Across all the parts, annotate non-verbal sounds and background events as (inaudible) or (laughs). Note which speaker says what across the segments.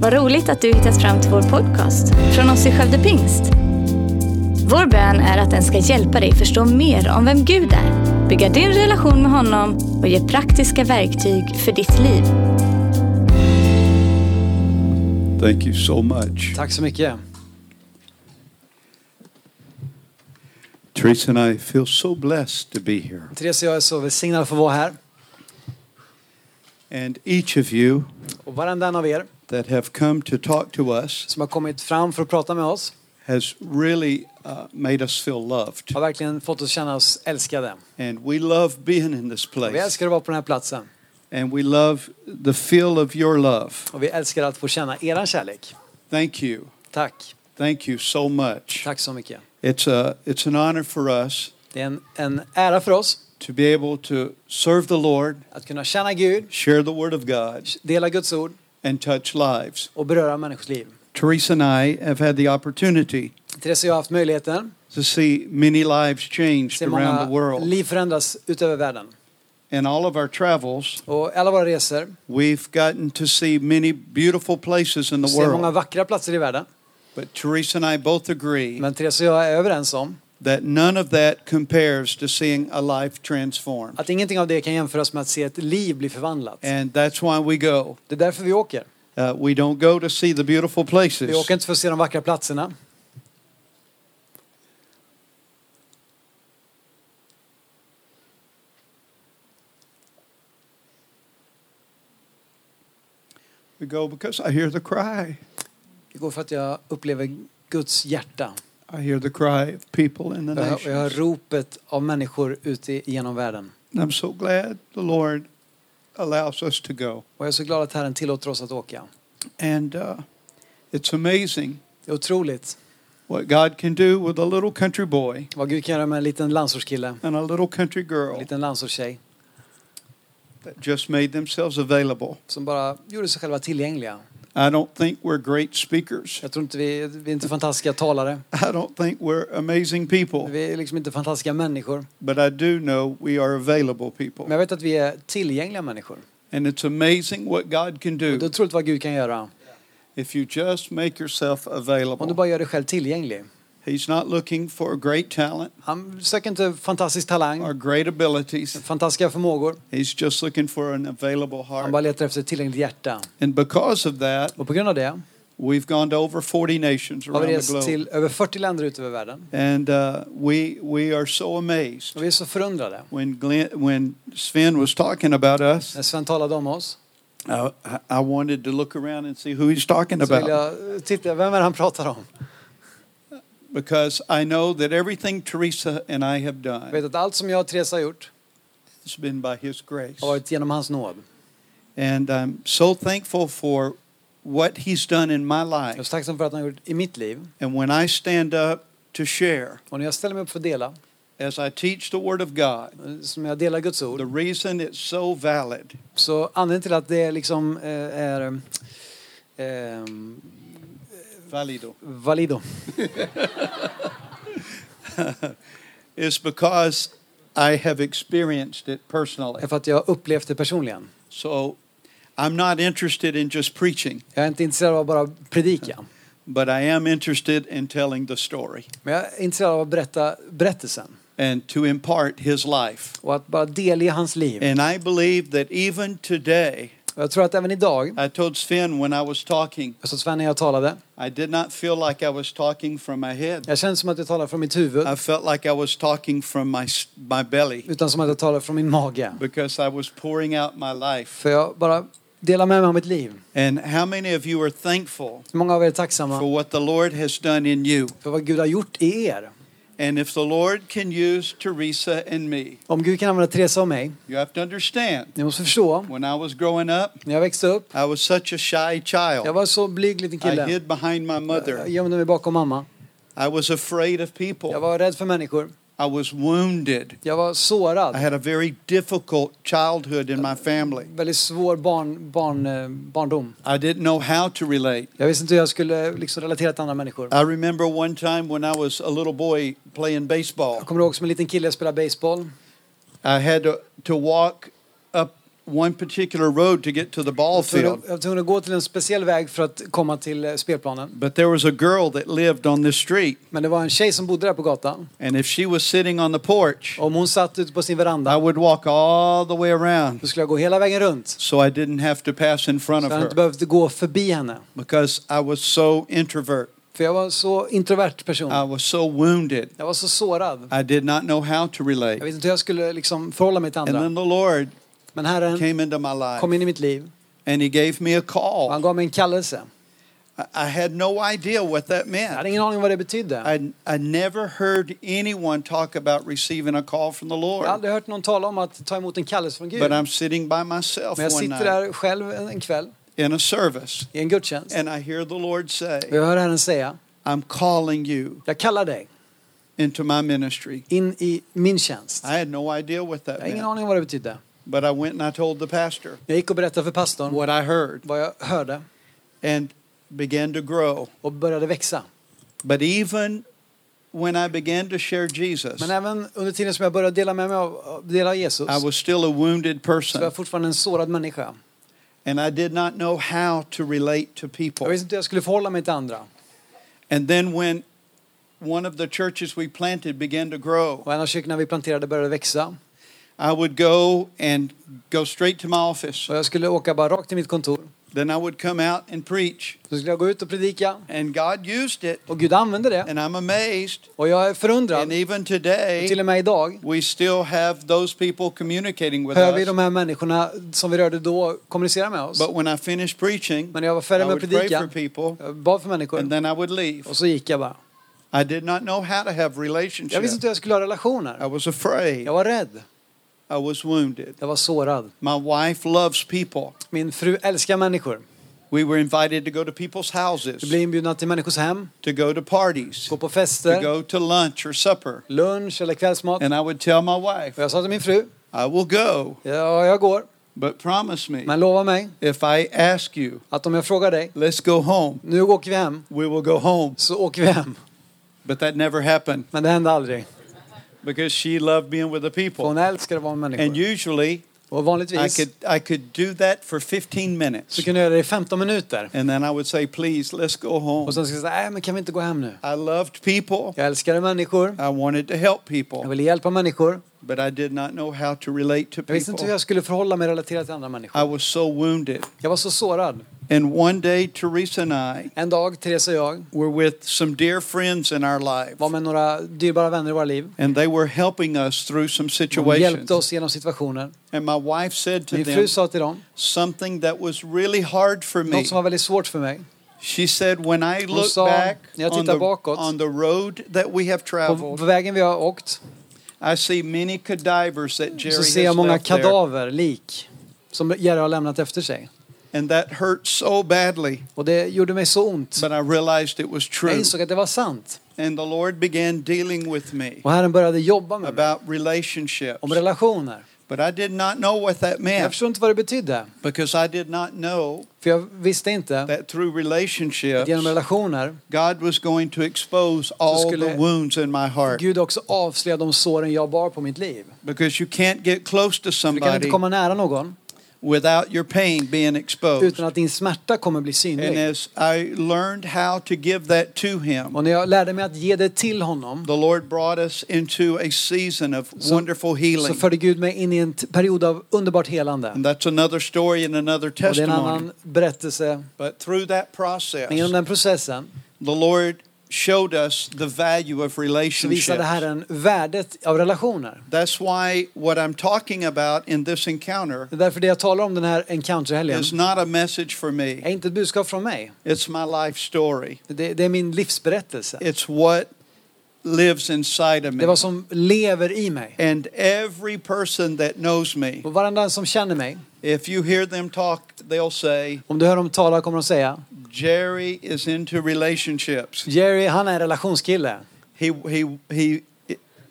Speaker 1: Vad roligt att du hittat fram till vår podcast från oss i Skövde Pingst. Vår bön är att den ska hjälpa dig förstå mer om vem Gud är, bygga din relation med honom och ge praktiska verktyg för ditt liv.
Speaker 2: Thank you so much.
Speaker 3: Tack så mycket.
Speaker 2: Teresa and I feel so blessed to be here.
Speaker 3: Therese och jag är så välsignade att få vara här.
Speaker 2: And each of you
Speaker 3: Och varenda en av er
Speaker 2: that have come to talk to us
Speaker 3: som har kommit fram för att prata med oss
Speaker 2: has really uh, made us feel loved.
Speaker 3: har verkligen fått oss känna oss älskade.
Speaker 2: And we love being in this
Speaker 3: Vi
Speaker 2: place.
Speaker 3: älskar att vara på den här platsen.
Speaker 2: And we love the feel of your love.
Speaker 3: Och vi älskar att få känna eran kärlek.
Speaker 2: Thank you.
Speaker 3: Tack.
Speaker 2: Thank you so much.
Speaker 3: Tack så mycket.
Speaker 2: It's, a, it's an honor for us
Speaker 3: Det är en, en ära för oss
Speaker 2: to be able to serve the Lord,
Speaker 3: att kunna känna Gud,
Speaker 2: share the Word of God,
Speaker 3: dela Guds ord
Speaker 2: and touch lives.
Speaker 3: och beröra människors liv.
Speaker 2: Teresa and I have had the opportunity
Speaker 3: Therese och jag har haft möjligheten
Speaker 2: to see many lives
Speaker 3: att
Speaker 2: changed
Speaker 3: se
Speaker 2: around the
Speaker 3: många
Speaker 2: world.
Speaker 3: liv förändras utöver världen.
Speaker 2: In all of our travels,
Speaker 3: Och alla våra resor
Speaker 2: we've gotten to see many beautiful places in the
Speaker 3: ser många
Speaker 2: world.
Speaker 3: vackra platser i världen.
Speaker 2: But Teresa and I both agree
Speaker 3: Men Therese och jag är överens om
Speaker 2: that none of that compares to seeing a life transformed.
Speaker 3: att ingenting av det kan jämföras med att se ett liv bli förvandlat.
Speaker 2: And that's why we go.
Speaker 3: Det är därför vi åker.
Speaker 2: Uh, we don't go to see the beautiful
Speaker 3: Vi
Speaker 2: places.
Speaker 3: åker inte för att se de vackra platserna.
Speaker 2: We go because I hear the cry.
Speaker 3: Vi går för att jag upplever Guds hjärta.
Speaker 2: I hear the cry of people in the
Speaker 3: hör, jag hör
Speaker 2: nations.
Speaker 3: ropet av människor ute genom världen.
Speaker 2: And I'm so glad the Lord allows us to go.
Speaker 3: Och jag är så glad att Herren tillåter oss att åka.
Speaker 2: And uh, it's amazing
Speaker 3: Det är otroligt
Speaker 2: what God can do with a little country boy
Speaker 3: vad Gud kan göra med en liten landsortskille,
Speaker 2: and a little country
Speaker 3: en
Speaker 2: girl
Speaker 3: liten landsortstjej
Speaker 2: that just made themselves available.
Speaker 3: som bara gjorde sig själva tillgängliga.
Speaker 2: I don't think we're great speakers.
Speaker 3: Jag tror inte vi, vi är inte fantastiska talare.
Speaker 2: I don't think we're amazing people.
Speaker 3: Vi är liksom inte fantastiska människor.
Speaker 2: But I do know we are available
Speaker 3: Men
Speaker 2: people.
Speaker 3: jag vet att vi är tillgängliga människor.
Speaker 2: And it's amazing what God can
Speaker 3: Och det är
Speaker 2: do
Speaker 3: otroligt vad Gud kan göra.
Speaker 2: if you just make yourself
Speaker 3: Om du
Speaker 2: available.
Speaker 3: bara gör dig själv tillgänglig.
Speaker 2: He's not looking for great talent
Speaker 3: Han söker inte fantastisk talang,
Speaker 2: or great abilities.
Speaker 3: fantastiska förmågor.
Speaker 2: He's just looking for an available
Speaker 3: Han
Speaker 2: heart.
Speaker 3: bara letar efter ett tillgängligt hjärta.
Speaker 2: And because of that,
Speaker 3: Och på grund av det
Speaker 2: we've gone to over 40 nations around the globe.
Speaker 3: till över 40 länder ute över världen.
Speaker 2: And uh, we, we are so amazed.
Speaker 3: Och vi är så förundrade.
Speaker 2: When, Glenn, when Sven was talking about us,
Speaker 3: När Sven talade om oss
Speaker 2: I, I wanted to look around and see who he's talking
Speaker 3: så vill
Speaker 2: about.
Speaker 3: jag titta, vem är han pratar om?
Speaker 2: Because I know that everything Teresa and I have
Speaker 3: Jag
Speaker 2: done
Speaker 3: vet att allt som jag och Therese har gjort
Speaker 2: has been by His grace.
Speaker 3: har varit genom hans nåd.
Speaker 2: And I'm so thankful for what He's done in my
Speaker 3: Jag är
Speaker 2: life.
Speaker 3: så tacksam för att han har gjort i mitt liv.
Speaker 2: And when I stand up to share,
Speaker 3: Och när jag ställer mig upp för att dela,
Speaker 2: as I teach the Word of God,
Speaker 3: som jag delar Guds
Speaker 2: the
Speaker 3: ord,
Speaker 2: reason it's so valid
Speaker 3: så anledningen till att det liksom eh, är eh,
Speaker 2: valido
Speaker 3: valido (laughs)
Speaker 2: It's because I have experienced it personally.
Speaker 3: för att jag har upplevt det personligen.
Speaker 2: So I'm not interested in just preaching,
Speaker 3: Jag är inte intresserad av att bara predika. (laughs)
Speaker 2: but I am interested in telling the story
Speaker 3: Men jag är intresserad av att berätta berättelsen.
Speaker 2: and to impart his life.
Speaker 3: Och att bara delge hans liv.
Speaker 2: And I believe that even today,
Speaker 3: jag tror att även idag,
Speaker 2: I told Sven when I was talking,
Speaker 3: jag sa till Sven när jag talade,
Speaker 2: I did not feel like I was talking from my head.
Speaker 3: jag kände som att jag talade från mitt huvud.
Speaker 2: I felt like I was talking from my, my belly
Speaker 3: Utan som att jag talade från min mage.
Speaker 2: because I was pouring out my life.
Speaker 3: För jag bara delar med mig av mitt liv.
Speaker 2: And how many of you are thankful
Speaker 3: Hur många av er är
Speaker 2: for
Speaker 3: tacksamma
Speaker 2: what the Lord has done in you?
Speaker 3: för vad Gud har gjort i er?
Speaker 2: And if the Lord can use Teresa and me,
Speaker 3: Om Gud kan använda Teresa och mig,
Speaker 2: you have to understand.
Speaker 3: ni måste förstå,
Speaker 2: When I was growing up,
Speaker 3: när jag växte upp,
Speaker 2: I was such a shy
Speaker 3: jag
Speaker 2: child.
Speaker 3: var så blyg liten
Speaker 2: I
Speaker 3: kille.
Speaker 2: hid behind my
Speaker 3: Jag
Speaker 2: mother.
Speaker 3: gömde mig bakom mamma.
Speaker 2: I was afraid of
Speaker 3: Jag
Speaker 2: people.
Speaker 3: var rädd för människor.
Speaker 2: I was wounded.
Speaker 3: Jag var
Speaker 2: I
Speaker 3: sårad.
Speaker 2: had a very difficult childhood in my family.
Speaker 3: Väldigt svår barn, barn, eh, barndom.
Speaker 2: I didn't know how to relate.
Speaker 3: Jag visste inte hur jag skulle liksom relatera till andra människor.
Speaker 2: I remember one time when I was a little boy playing baseball.
Speaker 3: Jag kommer ihåg som en liten kille jag spelade baseball.
Speaker 2: I had to, to walk one particular road to get to the ball
Speaker 3: Jag
Speaker 2: field.
Speaker 3: jag tvungen att gå till en speciell väg för att komma till eh, spelplanen.
Speaker 2: But there was a girl that lived on this street.
Speaker 3: Men det var en tjej som bodde där på gatan.
Speaker 2: And if she was sitting on the porch,
Speaker 3: Om hon satt ute på sin
Speaker 2: I
Speaker 3: veranda,
Speaker 2: would walk all the way around
Speaker 3: då skulle jag gå hela vägen runt.
Speaker 2: so I didn't have to pass in front
Speaker 3: Så
Speaker 2: of
Speaker 3: jag
Speaker 2: her
Speaker 3: inte behövde gå förbi henne.
Speaker 2: because I was so introvert.
Speaker 3: För jag var så introvert person.
Speaker 2: I was so wounded.
Speaker 3: Jag var så sårad.
Speaker 2: I did not know how to
Speaker 3: Jag
Speaker 2: relate.
Speaker 3: visste inte hur jag skulle liksom förhålla mig till
Speaker 2: And
Speaker 3: andra.
Speaker 2: then the Lord
Speaker 3: Men Herren
Speaker 2: came into my life
Speaker 3: kom in i mitt liv
Speaker 2: and He gave me a
Speaker 3: och han
Speaker 2: call.
Speaker 3: gav mig en kallelse.
Speaker 2: I had no idea what that
Speaker 3: Jag
Speaker 2: meant.
Speaker 3: hade ingen aning vad det betydde.
Speaker 2: I, I never heard anyone talk about receiving a call from the
Speaker 3: Jag har
Speaker 2: Lord.
Speaker 3: aldrig hört någon tala om att ta emot en kallelse från Gud.
Speaker 2: But I'm sitting by myself
Speaker 3: Men jag sitter där själv en kväll
Speaker 2: in a service
Speaker 3: i en gudstjänst.
Speaker 2: and I hear the Lord say,
Speaker 3: jag hör Herren säga,
Speaker 2: I'm calling you
Speaker 3: jag kallar dig
Speaker 2: into my ministry.
Speaker 3: in i min tjänst.
Speaker 2: I had no idea what that
Speaker 3: Jag har ingen
Speaker 2: meant.
Speaker 3: aning vad det betydde.
Speaker 2: But I went and I told the pastor
Speaker 3: Jag gick och berättade för pastorn
Speaker 2: what I heard
Speaker 3: vad jag hörde
Speaker 2: and began to grow.
Speaker 3: och började växa.
Speaker 2: But even when I began to share Jesus,
Speaker 3: Men även under tiden som jag började dela med mig av dela Jesus
Speaker 2: I was still a wounded
Speaker 3: så var
Speaker 2: person
Speaker 3: jag fortfarande en sårad människa.
Speaker 2: and I did not know how to relate to
Speaker 3: Jag
Speaker 2: people.
Speaker 3: visste inte hur jag skulle förhålla mig till andra.
Speaker 2: And then when one of the churches we planted began to grow,
Speaker 3: Och en av kyrkorna vi planterade började växa.
Speaker 2: I would go and go straight to my office.
Speaker 3: Och jag skulle åka bara rakt till mitt kontor.
Speaker 2: Then I would come out and preach.
Speaker 3: Så skulle jag gå ut och predika.
Speaker 2: And God used it.
Speaker 3: Och Gud använde det.
Speaker 2: And I'm amazed.
Speaker 3: Och jag är förundrad.
Speaker 2: And even
Speaker 3: Och till
Speaker 2: today,
Speaker 3: och med idag
Speaker 2: we still have those people communicating with
Speaker 3: hör vi de här människorna som vi rörde då kommunicera med oss.
Speaker 2: But when I finished preaching,
Speaker 3: Men när jag var
Speaker 2: I
Speaker 3: färdig med att
Speaker 2: would pray for
Speaker 3: predika,
Speaker 2: people
Speaker 3: jag bad för människor
Speaker 2: and then I would leave.
Speaker 3: och så gick jag bara.
Speaker 2: I did not know how to have
Speaker 3: Jag visste
Speaker 2: relationships.
Speaker 3: inte hur jag skulle ha
Speaker 2: I
Speaker 3: relationer.
Speaker 2: was afraid.
Speaker 3: Jag var rädd.
Speaker 2: I was wounded.
Speaker 3: Jag var sårad.
Speaker 2: My wife loves people.
Speaker 3: Min fru älskar människor.
Speaker 2: We were invited to go to people's
Speaker 3: Vi
Speaker 2: houses,
Speaker 3: blev inbjudna till människors hem,
Speaker 2: to go to parties,
Speaker 3: gå på
Speaker 2: to
Speaker 3: fester,
Speaker 2: go to lunch or supper.
Speaker 3: lunch eller kvällsmat.
Speaker 2: And I would tell my
Speaker 3: Och
Speaker 2: wife,
Speaker 3: jag sa till min fru,
Speaker 2: I will go,
Speaker 3: ja jag går,
Speaker 2: but promise me,
Speaker 3: men lova mig
Speaker 2: if I ask you,
Speaker 3: att om jag frågar dig,
Speaker 2: let's go home,
Speaker 3: nu åker vi hem,
Speaker 2: we will go home.
Speaker 3: så åker vi hem.
Speaker 2: But that never happened
Speaker 3: Men det hände aldrig.
Speaker 2: Because she loved being with the people.
Speaker 3: hon älskar att vara med
Speaker 2: And
Speaker 3: människor.
Speaker 2: usually
Speaker 3: Och
Speaker 2: I
Speaker 3: vanligtvis
Speaker 2: could I could do that for 15 minutes.
Speaker 3: så kunde jag göra det i 15 minuter.
Speaker 2: And then I would say, please, let's go home.
Speaker 3: Och sen skulle jag säga, nej men kan vi inte gå hem nu?
Speaker 2: I loved people.
Speaker 3: Jag älskade människor.
Speaker 2: I wanted to help
Speaker 3: Jag
Speaker 2: people,
Speaker 3: ville hjälpa människor.
Speaker 2: But I did not know how to relate to
Speaker 3: Jag visste inte hur
Speaker 2: people.
Speaker 3: jag skulle förhålla mig och relatera till andra människor.
Speaker 2: I was so wounded.
Speaker 3: Jag var så sårad.
Speaker 2: And one day, Teresa and I
Speaker 3: En dag, Therese och jag
Speaker 2: were with some dear friends in our
Speaker 3: var
Speaker 2: life,
Speaker 3: med några dyrbara vänner i våra liv.
Speaker 2: and they were helping us through some
Speaker 3: De
Speaker 2: situations.
Speaker 3: hjälpte oss genom situationer.
Speaker 2: And my wife said to
Speaker 3: Min fru sa till dem,
Speaker 2: something that was really hard for me.
Speaker 3: något som var väldigt svårt för mig.
Speaker 2: She said, when I look
Speaker 3: sa,
Speaker 2: back
Speaker 3: när jag
Speaker 2: on
Speaker 3: tittar
Speaker 2: the,
Speaker 3: bakåt,
Speaker 2: on the road that we have
Speaker 3: På,
Speaker 2: traveled,
Speaker 3: på vägen vi har åkt
Speaker 2: I see many cadavers that Jerry
Speaker 3: så ser jag många kadaver, lik, som Jerry har lämnat efter sig.
Speaker 2: And that hurt so badly,
Speaker 3: Och det gjorde mig så ont.
Speaker 2: but I realized it was
Speaker 3: Jag
Speaker 2: true.
Speaker 3: insåg att det var sant.
Speaker 2: And the Lord began dealing with me
Speaker 3: Och Herren började jobba med mig
Speaker 2: about relationships.
Speaker 3: om relationer.
Speaker 2: But I did not know what that
Speaker 3: Jag
Speaker 2: meant
Speaker 3: förstod inte vad det betydde.
Speaker 2: because I did not know
Speaker 3: För jag visste inte
Speaker 2: that through relationships,
Speaker 3: genom relationer
Speaker 2: God was going to expose all the wounds in my heart.
Speaker 3: Gud också avslöja de såren jag bar på mitt liv.
Speaker 2: Because you can't get close to
Speaker 3: Du kan inte
Speaker 2: somebody
Speaker 3: komma nära någon
Speaker 2: without your pain being exposed.
Speaker 3: utan att din smärta kommer bli
Speaker 2: And
Speaker 3: synlig.
Speaker 2: as I learned how to give that to Him,
Speaker 3: Och när jag lärde mig att ge det till honom
Speaker 2: the Lord brought us into a season of
Speaker 3: Så-
Speaker 2: wonderful
Speaker 3: så
Speaker 2: healing.
Speaker 3: förde Gud mig in i en period av underbart helande.
Speaker 2: And that's another story and another
Speaker 3: Och det är en
Speaker 2: testimony.
Speaker 3: annan berättelse.
Speaker 2: But through that
Speaker 3: Men
Speaker 2: process,
Speaker 3: genom den processen
Speaker 2: the Lord showed us the value of
Speaker 3: så visade
Speaker 2: relationships.
Speaker 3: Herren värdet av relationer.
Speaker 2: That's why what I'm talking about in this encounter
Speaker 3: Det är därför det jag talar om den här encounterhelgen
Speaker 2: is not a message for
Speaker 3: är
Speaker 2: me.
Speaker 3: inte ett budskap från mig.
Speaker 2: It's my life story.
Speaker 3: Det, det är min livsberättelse.
Speaker 2: It's what lives inside of
Speaker 3: Det
Speaker 2: me.
Speaker 3: är vad som lever i mig.
Speaker 2: And every person that knows me,
Speaker 3: Och varenda som känner mig,
Speaker 2: if you hear them talk, they'll say,
Speaker 3: om du hör dem tala kommer de säga
Speaker 2: Jerry is into relationships.
Speaker 3: Jerry, han är en relationskille.
Speaker 2: He, he, he,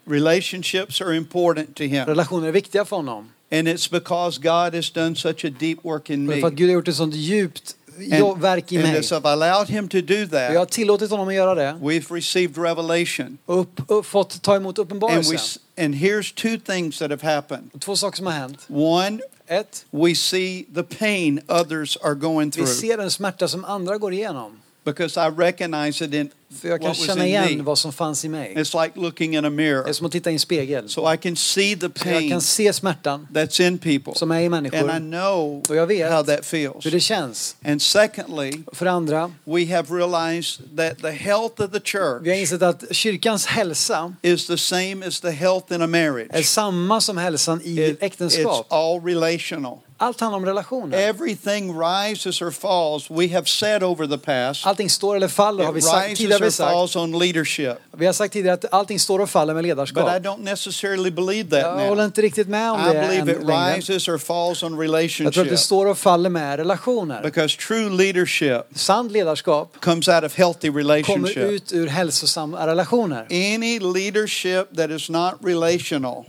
Speaker 2: relationships are important to him.
Speaker 3: Relationer är viktiga för honom.
Speaker 2: And it's because God has done such a deep work in
Speaker 3: det
Speaker 2: me
Speaker 3: för att Gud har gjort ett sånt djupt jo- verk i
Speaker 2: and
Speaker 3: mig.
Speaker 2: I've allowed him to do
Speaker 3: Och jag har
Speaker 2: that,
Speaker 3: tillåtit honom att göra det
Speaker 2: we've received revelation.
Speaker 3: upp, upp, fått ta emot
Speaker 2: And,
Speaker 3: uppenbarelsen.
Speaker 2: s- and here's two things that have happened.
Speaker 3: Två saker som har hänt.
Speaker 2: One,
Speaker 3: Ett,
Speaker 2: we see the pain others are going
Speaker 3: vi
Speaker 2: through
Speaker 3: ser den smärta som andra går igenom.
Speaker 2: Because I recognize it in
Speaker 3: För jag kan
Speaker 2: what was
Speaker 3: känna
Speaker 2: in
Speaker 3: igen
Speaker 2: me.
Speaker 3: vad som fanns i mig.
Speaker 2: It's like looking in a
Speaker 3: Det
Speaker 2: mirror.
Speaker 3: är som att titta i en spegel.
Speaker 2: So I can see the
Speaker 3: Så jag kan se smärtan
Speaker 2: that's in people.
Speaker 3: som är i
Speaker 2: And I
Speaker 3: människor.
Speaker 2: know
Speaker 3: Och jag vet
Speaker 2: how that feels.
Speaker 3: hur det känns.
Speaker 2: And secondly,
Speaker 3: För det andra,
Speaker 2: we have realized that the health of the
Speaker 3: vi har
Speaker 2: church
Speaker 3: insett att kyrkans hälsa
Speaker 2: is the same as the health in a
Speaker 3: är
Speaker 2: marriage.
Speaker 3: samma som hälsan i
Speaker 2: It- it's
Speaker 3: äktenskap.
Speaker 2: all relational.
Speaker 3: Allt handlar om relationer.
Speaker 2: Everything rises or falls. We have said over the past,
Speaker 3: Allting står eller faller har vi sagt, tidigare vi sagt.
Speaker 2: falls on leadership.
Speaker 3: Vi har sagt tidigare att allting står och faller med
Speaker 2: But I
Speaker 3: ledarskap.
Speaker 2: don't necessarily believe that
Speaker 3: Jag håller
Speaker 2: now.
Speaker 3: inte riktigt med om
Speaker 2: I
Speaker 3: det än
Speaker 2: believe it
Speaker 3: längre.
Speaker 2: rises or falls on
Speaker 3: Jag tror att det
Speaker 2: relationship.
Speaker 3: står och faller med relationer.
Speaker 2: Because true leadership
Speaker 3: Sant ledarskap
Speaker 2: comes out of healthy
Speaker 3: kommer
Speaker 2: relationship.
Speaker 3: ut ur hälsosamma relationer.
Speaker 2: Any leadership that is not relational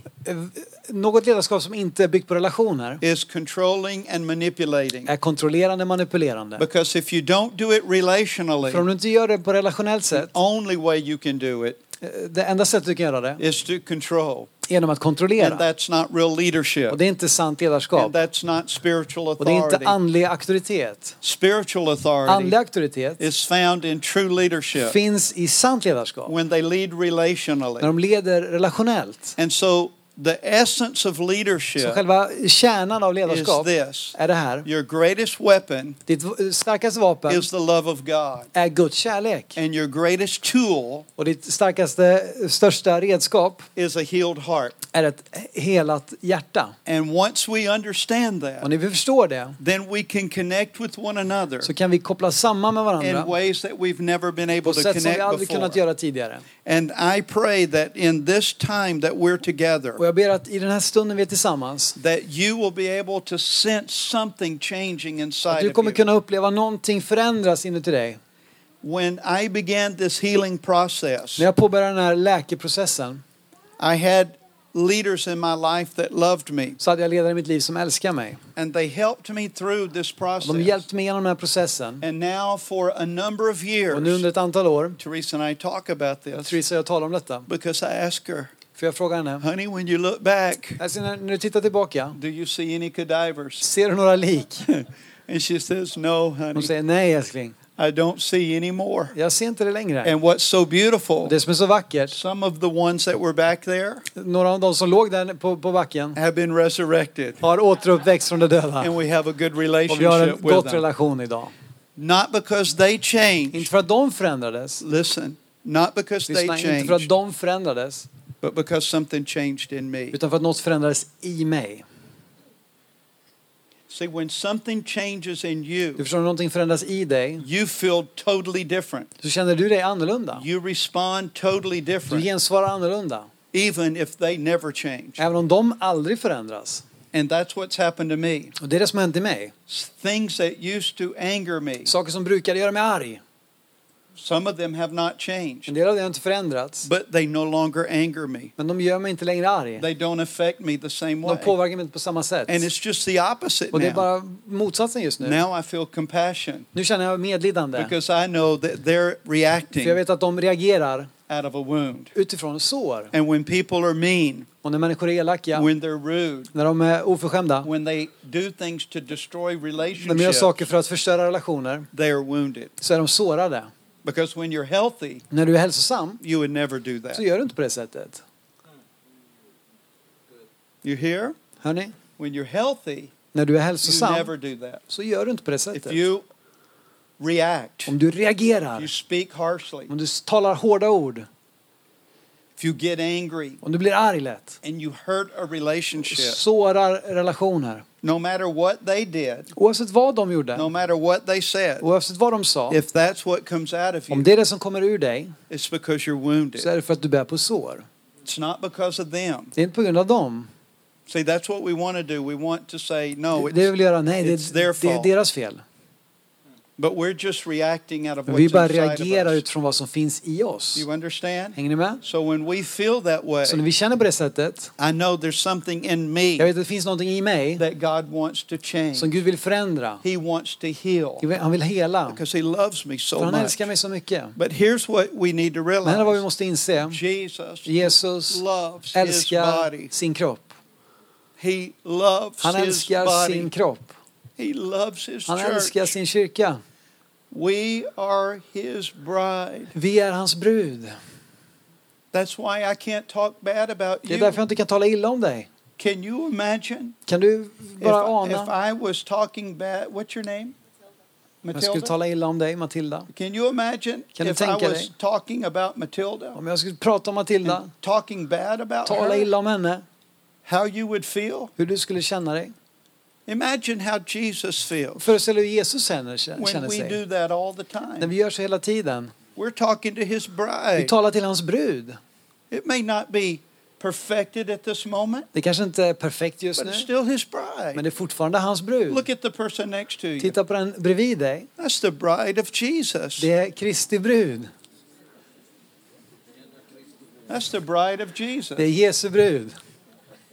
Speaker 3: Något ledarskap som inte är byggt på relationer
Speaker 2: is controlling and manipulating.
Speaker 3: är kontrollerande, manipulerande.
Speaker 2: Because if you don't do it relationally,
Speaker 3: För om du inte gör det på relationellt sätt,
Speaker 2: only way you can do it
Speaker 3: eh, det enda sättet du kan göra det
Speaker 2: is to control.
Speaker 3: genom att
Speaker 2: And
Speaker 3: kontrollera.
Speaker 2: that's not real leadership.
Speaker 3: Och det är inte sant
Speaker 2: And
Speaker 3: ledarskap.
Speaker 2: that's not spiritual
Speaker 3: Och det är inte
Speaker 2: authority.
Speaker 3: andlig auktoritet.
Speaker 2: Spiritual authority
Speaker 3: Andlig auktoritet
Speaker 2: is found in true leadership
Speaker 3: finns i sant ledarskap.
Speaker 2: when they lead
Speaker 3: När
Speaker 2: relationally.
Speaker 3: de leder relationellt.
Speaker 2: And so the essence of
Speaker 3: Så
Speaker 2: leadership
Speaker 3: själva kärnan av
Speaker 2: is
Speaker 3: ledarskap
Speaker 2: this.
Speaker 3: är det här.
Speaker 2: Your greatest weapon
Speaker 3: Ditt starkaste vapen
Speaker 2: is the love of God.
Speaker 3: är Guds kärlek.
Speaker 2: And your greatest tool
Speaker 3: Och ditt starkaste, största redskap
Speaker 2: is a healed heart.
Speaker 3: är ett helat hjärta.
Speaker 2: And once we understand
Speaker 3: Och
Speaker 2: that,
Speaker 3: när vi förstår det
Speaker 2: then we can connect with one another
Speaker 3: så kan vi koppla samman med
Speaker 2: in
Speaker 3: varandra
Speaker 2: ways that we've never been able
Speaker 3: på
Speaker 2: to
Speaker 3: sätt som vi
Speaker 2: connect
Speaker 3: aldrig kunnat
Speaker 2: before.
Speaker 3: göra tidigare.
Speaker 2: And I pray that in this time that we're
Speaker 3: Och
Speaker 2: together,
Speaker 3: jag ber att i den här stunden vi är tillsammans
Speaker 2: that you will be able to sense something changing
Speaker 3: att
Speaker 2: inside
Speaker 3: du
Speaker 2: of
Speaker 3: kommer
Speaker 2: you.
Speaker 3: kunna uppleva någonting förändras inuti dig.
Speaker 2: When I began this healing process,
Speaker 3: När jag påbörjade den här läkeprocessen
Speaker 2: I had leaders in my life that loved me,
Speaker 3: så hade jag ledare i mitt liv som älskar mig.
Speaker 2: and they helped me through this process.
Speaker 3: de hjälpte mig genom den här processen.
Speaker 2: And now, for a number of
Speaker 3: Och nu under
Speaker 2: years,
Speaker 3: ett antal år,
Speaker 2: Teresa and I talk about this
Speaker 3: Theresa och jag talar om detta.
Speaker 2: because I ask her,
Speaker 3: För jag frågar henne,
Speaker 2: honey, when you look back,
Speaker 3: alltså när, när du tittar tillbaka,
Speaker 2: do you see any cadavers?
Speaker 3: ser du några lik? (laughs)
Speaker 2: And she says, no, honey,
Speaker 3: Hon säger nej älskling,
Speaker 2: I don't see any more.
Speaker 3: jag ser inte det längre.
Speaker 2: And what's so beautiful,
Speaker 3: det som är så vackert,
Speaker 2: some of the ones that were back there
Speaker 3: några av de som låg där på, på backen
Speaker 2: have been resurrected.
Speaker 3: har återuppväxt från de döda.
Speaker 2: And we have a good
Speaker 3: Och vi har en
Speaker 2: relationship
Speaker 3: gott relation idag.
Speaker 2: Not because they
Speaker 3: Inte
Speaker 2: changed.
Speaker 3: för att de förändrades,
Speaker 2: Listen, not because they
Speaker 3: lyssna, inte för att
Speaker 2: changed,
Speaker 3: de förändrades,
Speaker 2: but because something changed in me.
Speaker 3: utan för att något förändrades i mig.
Speaker 2: See, when something changes in
Speaker 3: Du
Speaker 2: you,
Speaker 3: förstår, när någonting förändras i dig,
Speaker 2: you feel totally different.
Speaker 3: så känner du dig annorlunda.
Speaker 2: You respond totally
Speaker 3: Du
Speaker 2: different,
Speaker 3: gensvarar annorlunda.
Speaker 2: even if they never change.
Speaker 3: Även om de aldrig förändras.
Speaker 2: And that's what's happened to me.
Speaker 3: Och det är det som har hänt i mig.
Speaker 2: Things that used to anger me,
Speaker 3: Saker som brukade göra mig arg.
Speaker 2: Some of them have not
Speaker 3: En
Speaker 2: changed,
Speaker 3: del av det har inte förändrats.
Speaker 2: but they no longer anger me.
Speaker 3: Men de gör mig inte längre arg.
Speaker 2: They don't affect me the same
Speaker 3: De
Speaker 2: way.
Speaker 3: påverkar mig inte på samma sätt.
Speaker 2: And it's just the opposite
Speaker 3: Och det är
Speaker 2: now.
Speaker 3: bara motsatsen just nu.
Speaker 2: Now I feel compassion
Speaker 3: Nu känner jag medlidande.
Speaker 2: because I know that they're
Speaker 3: För jag
Speaker 2: reacting
Speaker 3: vet att de reagerar
Speaker 2: out of a wound.
Speaker 3: utifrån sår.
Speaker 2: And when people are mean,
Speaker 3: Och när människor är elaka,
Speaker 2: when they're rude,
Speaker 3: när de är oförskämda,
Speaker 2: when they do things to destroy
Speaker 3: när de gör
Speaker 2: relationships,
Speaker 3: saker för att förstöra relationer,
Speaker 2: they are wounded.
Speaker 3: så är de sårade.
Speaker 2: Because when you're healthy,
Speaker 3: När du är hälsosam,
Speaker 2: you would never do that.
Speaker 3: så gör du inte på det sättet.
Speaker 2: You hear?
Speaker 3: Hörni,
Speaker 2: When you're healthy,
Speaker 3: när du är
Speaker 2: you
Speaker 3: hälsosam,
Speaker 2: never do that.
Speaker 3: så gör du inte på det
Speaker 2: If
Speaker 3: sättet.
Speaker 2: you react,
Speaker 3: Om du
Speaker 2: if
Speaker 3: reagerar,
Speaker 2: you speak harshly,
Speaker 3: om du talar hårda ord,
Speaker 2: if you get angry
Speaker 3: om du blir arg lätt,
Speaker 2: and you hurt a relationship,
Speaker 3: sårar relationer.
Speaker 2: no matter what they did,
Speaker 3: Oavsett vad de
Speaker 2: no
Speaker 3: gjorde,
Speaker 2: matter what they said,
Speaker 3: oavsett vad de sa,
Speaker 2: if that's what comes out of
Speaker 3: om
Speaker 2: you,
Speaker 3: det är det som kommer ur dig,
Speaker 2: it's because you're wounded.
Speaker 3: så är det för att du bär på sår.
Speaker 2: It's not because of them.
Speaker 3: Det är inte på grund av dem.
Speaker 2: See, that's what we want to do. We want to say, no,
Speaker 3: Det
Speaker 2: it's,
Speaker 3: vill göra, nej, det det är deras fel. Vi bara reagerar utifrån vad som finns i oss.
Speaker 2: You understand?
Speaker 3: Hänger ni med?
Speaker 2: So when we feel that way,
Speaker 3: Så när vi känner på det sättet,
Speaker 2: I know there's something in me
Speaker 3: jag vet att det finns någonting i mig
Speaker 2: that God wants to change.
Speaker 3: som Gud vill förändra.
Speaker 2: He wants to heal
Speaker 3: Han vill hela.
Speaker 2: because He loves me
Speaker 3: För
Speaker 2: so
Speaker 3: han
Speaker 2: much.
Speaker 3: älskar mig så mycket.
Speaker 2: But here's what we need to
Speaker 3: Men här är vad vi måste inse.
Speaker 2: Jesus
Speaker 3: Jesus
Speaker 2: loves his
Speaker 3: älskar
Speaker 2: body.
Speaker 3: sin kropp.
Speaker 2: He loves
Speaker 3: Han
Speaker 2: his
Speaker 3: älskar sin kropp.
Speaker 2: He loves his
Speaker 3: Han älskar sin kyrka.
Speaker 2: We are his bride.
Speaker 3: Vi är hans brud.
Speaker 2: That's why I can't talk bad about
Speaker 3: Det är
Speaker 2: you.
Speaker 3: därför jag inte kan tala illa om dig.
Speaker 2: Can you imagine
Speaker 3: Kan du
Speaker 2: if,
Speaker 3: bara
Speaker 2: if
Speaker 3: ana?
Speaker 2: I was talking bad? What's your name?
Speaker 3: Jag skulle
Speaker 2: Matilda?
Speaker 3: tala illa om dig, Matilda.
Speaker 2: Can you imagine
Speaker 3: Kan du
Speaker 2: if I
Speaker 3: tänka
Speaker 2: was
Speaker 3: dig?
Speaker 2: talking about Matilda?
Speaker 3: Om jag skulle prata om Matilda,
Speaker 2: talking bad about
Speaker 3: tala
Speaker 2: her?
Speaker 3: illa om henne,
Speaker 2: How you would feel?
Speaker 3: hur du skulle känna dig.
Speaker 2: Imagine how Jesus feels
Speaker 3: Föreställ dig hur Jesus känner,
Speaker 2: when we
Speaker 3: sig.
Speaker 2: do that all the time.
Speaker 3: När vi gör så hela tiden.
Speaker 2: We're talking to his bride.
Speaker 3: Vi talar till hans brud.
Speaker 2: It may not be perfected at this moment,
Speaker 3: Det kanske inte är perfekt just
Speaker 2: but
Speaker 3: nu,
Speaker 2: it's still his bride.
Speaker 3: men det är fortfarande hans brud.
Speaker 2: Look at the person next to you.
Speaker 3: Titta på den bredvid dig.
Speaker 2: That's the bride of Jesus.
Speaker 3: Det är Kristi brud.
Speaker 2: That's the bride of Jesus.
Speaker 3: Det är Jesu brud.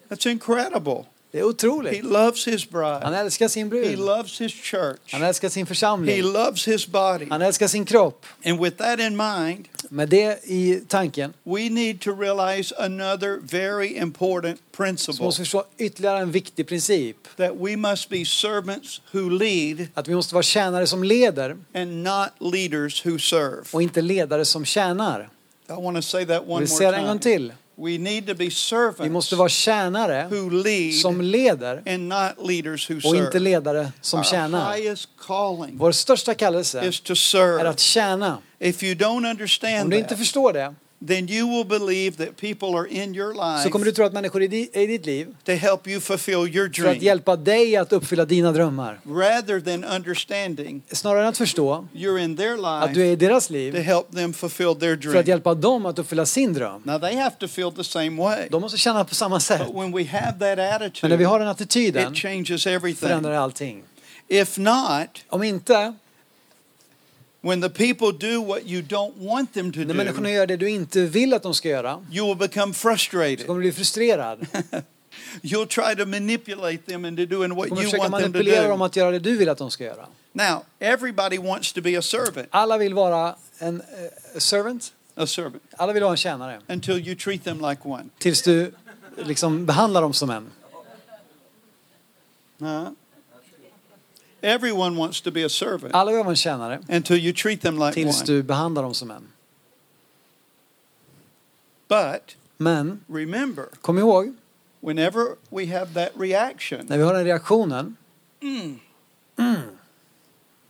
Speaker 2: That's incredible.
Speaker 3: Det är
Speaker 2: He
Speaker 3: otroligt.
Speaker 2: loves his
Speaker 3: Han
Speaker 2: bride.
Speaker 3: älskar sin
Speaker 2: He
Speaker 3: brud.
Speaker 2: loves his church.
Speaker 3: Han älskar sin
Speaker 2: He
Speaker 3: församling.
Speaker 2: loves his body.
Speaker 3: Han älskar sin kropp.
Speaker 2: And with that in mind,
Speaker 3: Med det i tanken
Speaker 2: we need to realize another very important
Speaker 3: så
Speaker 2: principle
Speaker 3: måste vi förstå ytterligare en viktig princip.
Speaker 2: that we must be servants who lead
Speaker 3: Att vi måste vara tjänare som leder
Speaker 2: and not leaders who serve.
Speaker 3: och inte ledare som tjänar.
Speaker 2: I want to say that one
Speaker 3: vill säga det en
Speaker 2: more
Speaker 3: gång
Speaker 2: time.
Speaker 3: till.
Speaker 2: We need to be
Speaker 3: Vi
Speaker 2: servants
Speaker 3: måste vara tjänare
Speaker 2: who lead
Speaker 3: som leder
Speaker 2: and not leaders who
Speaker 3: och inte ledare som
Speaker 2: Our
Speaker 3: tjänar.
Speaker 2: highest calling
Speaker 3: Vår största kallelse
Speaker 2: is to
Speaker 3: är att tjäna.
Speaker 2: If you don't
Speaker 3: Om
Speaker 2: understand
Speaker 3: du inte
Speaker 2: that,
Speaker 3: förstår det
Speaker 2: then you will believe that people are in your
Speaker 3: så kommer
Speaker 2: life
Speaker 3: du tro att människor är i ditt liv
Speaker 2: to help you fulfill your
Speaker 3: för att
Speaker 2: dream
Speaker 3: hjälpa dig att uppfylla dina drömmar.
Speaker 2: rather than understanding
Speaker 3: Snarare än att förstå
Speaker 2: you're in their
Speaker 3: att du
Speaker 2: life
Speaker 3: är i deras
Speaker 2: to
Speaker 3: liv
Speaker 2: help them fulfill their
Speaker 3: för att
Speaker 2: dream.
Speaker 3: hjälpa dem att uppfylla sin dröm.
Speaker 2: Now they have to feel the same way.
Speaker 3: De måste känna på samma sätt.
Speaker 2: But when we have that
Speaker 3: Men när vi
Speaker 2: attitude,
Speaker 3: har den attityden
Speaker 2: it changes everything.
Speaker 3: förändrar allting.
Speaker 2: If not,
Speaker 3: Om inte,
Speaker 2: when the people do what you don't want them to
Speaker 3: när människorna
Speaker 2: do,
Speaker 3: gör det du inte vill att de ska göra,
Speaker 2: you will become
Speaker 3: så
Speaker 2: frustrated.
Speaker 3: kommer du bli frustrerad. (laughs)
Speaker 2: You'll try to manipulate them into doing
Speaker 3: Du
Speaker 2: what
Speaker 3: kommer
Speaker 2: you
Speaker 3: försöka
Speaker 2: want them to
Speaker 3: manipulera dem
Speaker 2: do.
Speaker 3: att göra det du vill att de ska göra.
Speaker 2: Now, everybody wants to be a servant,
Speaker 3: Alla vill vara en eh, servant.
Speaker 2: a servant,
Speaker 3: Alla vill vara en tjänare.
Speaker 2: until you treat them like one.
Speaker 3: Tills du liksom behandlar dem som en.
Speaker 2: Huh? Everyone wants to be a servant
Speaker 3: Alla vill vara en tjänare.
Speaker 2: until you treat them like
Speaker 3: Tills
Speaker 2: one.
Speaker 3: du behandlar dem som en.
Speaker 2: But
Speaker 3: Men
Speaker 2: remember,
Speaker 3: kom ihåg,
Speaker 2: whenever we have that reaction,
Speaker 3: när vi har den reaktionen,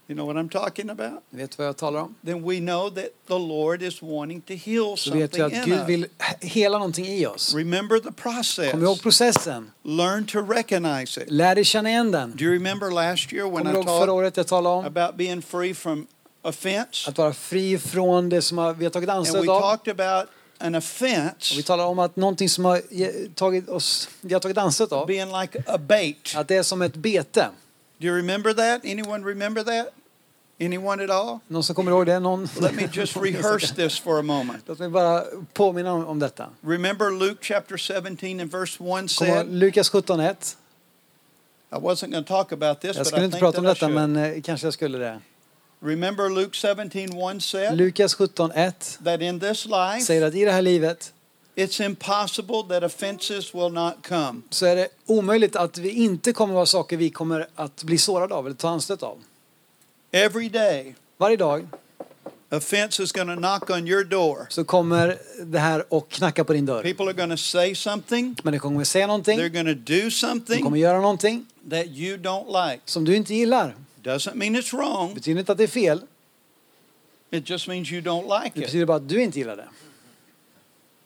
Speaker 2: you know what I'm talking about?
Speaker 3: vet vad jag talar om?
Speaker 2: Then we know that the Lord is wanting to heal
Speaker 3: Så vet vi att
Speaker 2: in
Speaker 3: Gud vill hela någonting i oss.
Speaker 2: Remember the process.
Speaker 3: Kom ihåg processen.
Speaker 2: Learn to recognize it.
Speaker 3: Lär dig känna igen den.
Speaker 2: Do you remember last year when
Speaker 3: Kommer
Speaker 2: I
Speaker 3: ihåg förra
Speaker 2: talked
Speaker 3: året jag talade om?
Speaker 2: about being free from offense?
Speaker 3: Att vara fri från det som vi har tagit
Speaker 2: And we
Speaker 3: anstöt av.
Speaker 2: talked about an
Speaker 3: Och
Speaker 2: offense
Speaker 3: vi talar om att någonting som har tagit oss, vi har tagit anstöt av,
Speaker 2: being like a bait.
Speaker 3: att det är som ett bete.
Speaker 2: Do you remember that? Anyone remember that? Anyone at all?
Speaker 3: Någon som kommer ihåg det? Någon?
Speaker 2: Let me just (laughs) rehearse this for a moment.
Speaker 3: Låt mig bara påminna om, om detta.
Speaker 2: Remember Luke chapter 17 and verse 1
Speaker 3: Kom ihåg,
Speaker 2: said,
Speaker 3: Lukas 17.1.
Speaker 2: I wasn't going to talk about this,
Speaker 3: Jag
Speaker 2: but
Speaker 3: skulle inte prata om detta, men eh, kanske jag skulle det.
Speaker 2: Remember Luke 17 1 said
Speaker 3: Lukas 17.1
Speaker 2: that in this life
Speaker 3: säger att i det här livet
Speaker 2: it's impossible that offenses will not come.
Speaker 3: så är det omöjligt att vi inte kommer vara saker vi kommer att bli sårade av eller ta anstöt av.
Speaker 2: Every day,
Speaker 3: Varje dag
Speaker 2: offense is going to knock on your door.
Speaker 3: så kommer det här och knacka på din dörr.
Speaker 2: People are going to say something,
Speaker 3: Människor kommer säga någonting,
Speaker 2: they're going to do
Speaker 3: de kommer
Speaker 2: something
Speaker 3: göra någonting
Speaker 2: that you don't like.
Speaker 3: som du inte gillar.
Speaker 2: Doesn't mean it's
Speaker 3: Det
Speaker 2: wrong,
Speaker 3: betyder inte att det är fel,
Speaker 2: it just means you don't
Speaker 3: det
Speaker 2: like it.
Speaker 3: betyder bara att du inte gillar det.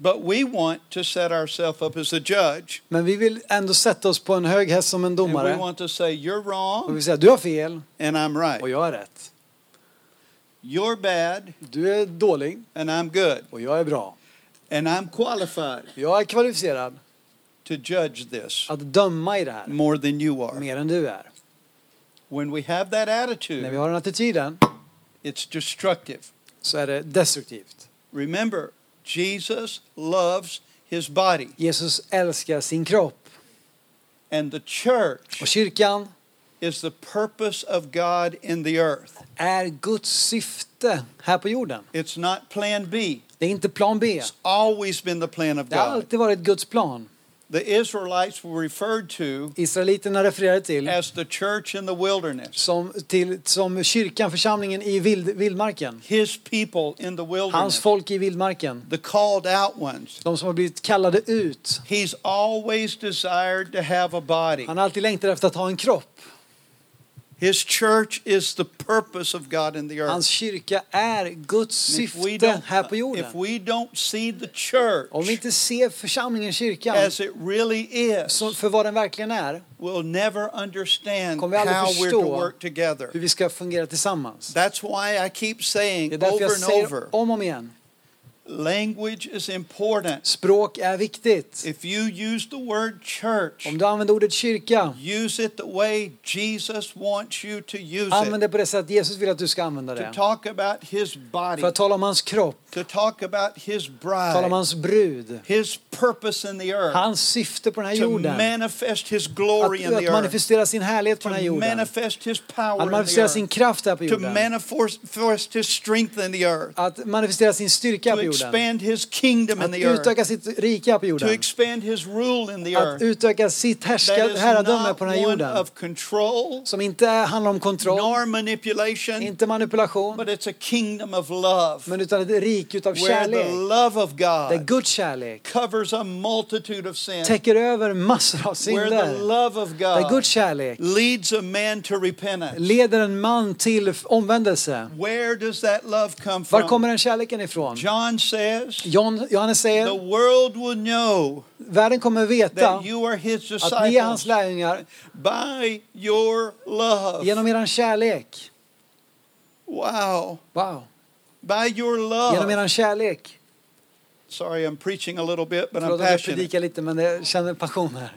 Speaker 2: But we want to set ourselves up as a judge.
Speaker 3: Men vi vill ändå sätta oss på en hög häst som en
Speaker 2: And we
Speaker 3: domare
Speaker 2: want to say, You're
Speaker 3: och
Speaker 2: wrong
Speaker 3: vi säger du har fel
Speaker 2: and I'm
Speaker 3: och
Speaker 2: right.
Speaker 3: jag är rätt.
Speaker 2: You're bad
Speaker 3: Du är dålig
Speaker 2: and I'm good.
Speaker 3: och jag är bra.
Speaker 2: And I'm qualified
Speaker 3: Jag är kvalificerad
Speaker 2: to judge this
Speaker 3: att döma i det här
Speaker 2: more than you are.
Speaker 3: mer än du är.
Speaker 2: When we have that
Speaker 3: När vi
Speaker 2: attitude,
Speaker 3: har den attityden
Speaker 2: it's destructive.
Speaker 3: så är det destruktivt.
Speaker 2: Remember, Jesus loves his body,
Speaker 3: Jesus älskar sin kropp.
Speaker 2: and the church
Speaker 3: Och kyrkan
Speaker 2: is the purpose of God in the earth.
Speaker 3: är Guds syfte här på jorden.
Speaker 2: It's not plan B.
Speaker 3: Det är inte plan B.
Speaker 2: It's always been the plan of
Speaker 3: Det har
Speaker 2: God.
Speaker 3: alltid varit Guds plan.
Speaker 2: The Israelites were referred to
Speaker 3: Israeliterna refererade till
Speaker 2: as the church in the wilderness,
Speaker 3: som, till, som kyrkan, församlingen i vild, vildmarken.
Speaker 2: his people in the
Speaker 3: Hans
Speaker 2: wilderness,
Speaker 3: folk i vildmarken.
Speaker 2: the called out ones.
Speaker 3: De som har blivit kallade ut.
Speaker 2: He's always desired to have a body.
Speaker 3: Han har alltid längtat efter att ha en kropp.
Speaker 2: His church is the purpose of God in the earth.
Speaker 3: Hans kyrka är Guds
Speaker 2: if
Speaker 3: syfte här på
Speaker 2: if
Speaker 3: jorden.
Speaker 2: we don't see the church
Speaker 3: Om vi inte ser församlingen, kyrkan,
Speaker 2: as it really is,
Speaker 3: så- för vad den verkligen är,
Speaker 2: we'll never understand
Speaker 3: Kommer vi aldrig
Speaker 2: how we're
Speaker 3: förstå
Speaker 2: to work together.
Speaker 3: hur vi ska fungera tillsammans.
Speaker 2: That's why I keep saying
Speaker 3: Det är därför
Speaker 2: over
Speaker 3: jag
Speaker 2: and
Speaker 3: säger
Speaker 2: over,
Speaker 3: om och om igen.
Speaker 2: Language is important.
Speaker 3: Språk är viktigt.
Speaker 2: If you use the word church,
Speaker 3: Om du använder ordet kyrka,
Speaker 2: use it the way Jesus wants you to use
Speaker 3: använd det på det sätt Jesus vill att du ska använda
Speaker 2: To
Speaker 3: det.
Speaker 2: talk about his body,
Speaker 3: För att tala om hans kropp,
Speaker 2: to talk about his
Speaker 3: tala om
Speaker 2: bride,
Speaker 3: hans brud,
Speaker 2: his purpose in the earth,
Speaker 3: hans syfte på den här
Speaker 2: to
Speaker 3: jorden.
Speaker 2: manifest his glory in
Speaker 3: Att,
Speaker 2: the
Speaker 3: att
Speaker 2: earth,
Speaker 3: manifestera sin härlighet på
Speaker 2: to
Speaker 3: den här jorden.
Speaker 2: manifest his power
Speaker 3: Att
Speaker 2: in
Speaker 3: manifestera sin kraft här på
Speaker 2: to
Speaker 3: jorden.
Speaker 2: manifest his strength in the earth,
Speaker 3: Att manifestera sin styrka
Speaker 2: to
Speaker 3: på jorden.
Speaker 2: expand his kingdom in
Speaker 3: Att
Speaker 2: the earth,
Speaker 3: utöka sitt rike på
Speaker 2: to
Speaker 3: jorden.
Speaker 2: expand his rule in the
Speaker 3: Att
Speaker 2: earth.
Speaker 3: utöka sitt herradöme på den här jorden.
Speaker 2: of control
Speaker 3: Som inte handlar om kontroll,
Speaker 2: nor manipulation,
Speaker 3: inte manipulation,
Speaker 2: but it's a kingdom of love
Speaker 3: men utan ett rike utav
Speaker 2: where the
Speaker 3: kärlek.
Speaker 2: love of
Speaker 3: Där Guds kärlek
Speaker 2: covers a multitude of sins,
Speaker 3: täcker över massor av
Speaker 2: where the
Speaker 3: synder.
Speaker 2: love of
Speaker 3: Där Guds kärlek
Speaker 2: leads a man to repentance.
Speaker 3: leder en man till omvändelse.
Speaker 2: Where does that love come
Speaker 3: Var kommer
Speaker 2: from?
Speaker 3: den kärleken ifrån?
Speaker 2: John says,
Speaker 3: John, Johannes
Speaker 2: the
Speaker 3: säger,
Speaker 2: world will know
Speaker 3: världen kommer veta
Speaker 2: that you are his
Speaker 3: att ni är hans lärjungar
Speaker 2: by your love.
Speaker 3: genom eran kärlek.
Speaker 2: Wow.
Speaker 3: Wow.
Speaker 2: By your
Speaker 3: Genom
Speaker 2: love.
Speaker 3: eran kärlek.
Speaker 2: Sorry, I'm preaching a little bit, but I'm
Speaker 3: Förlåt jag
Speaker 2: passionate.
Speaker 3: predikar lite men jag känner passion här.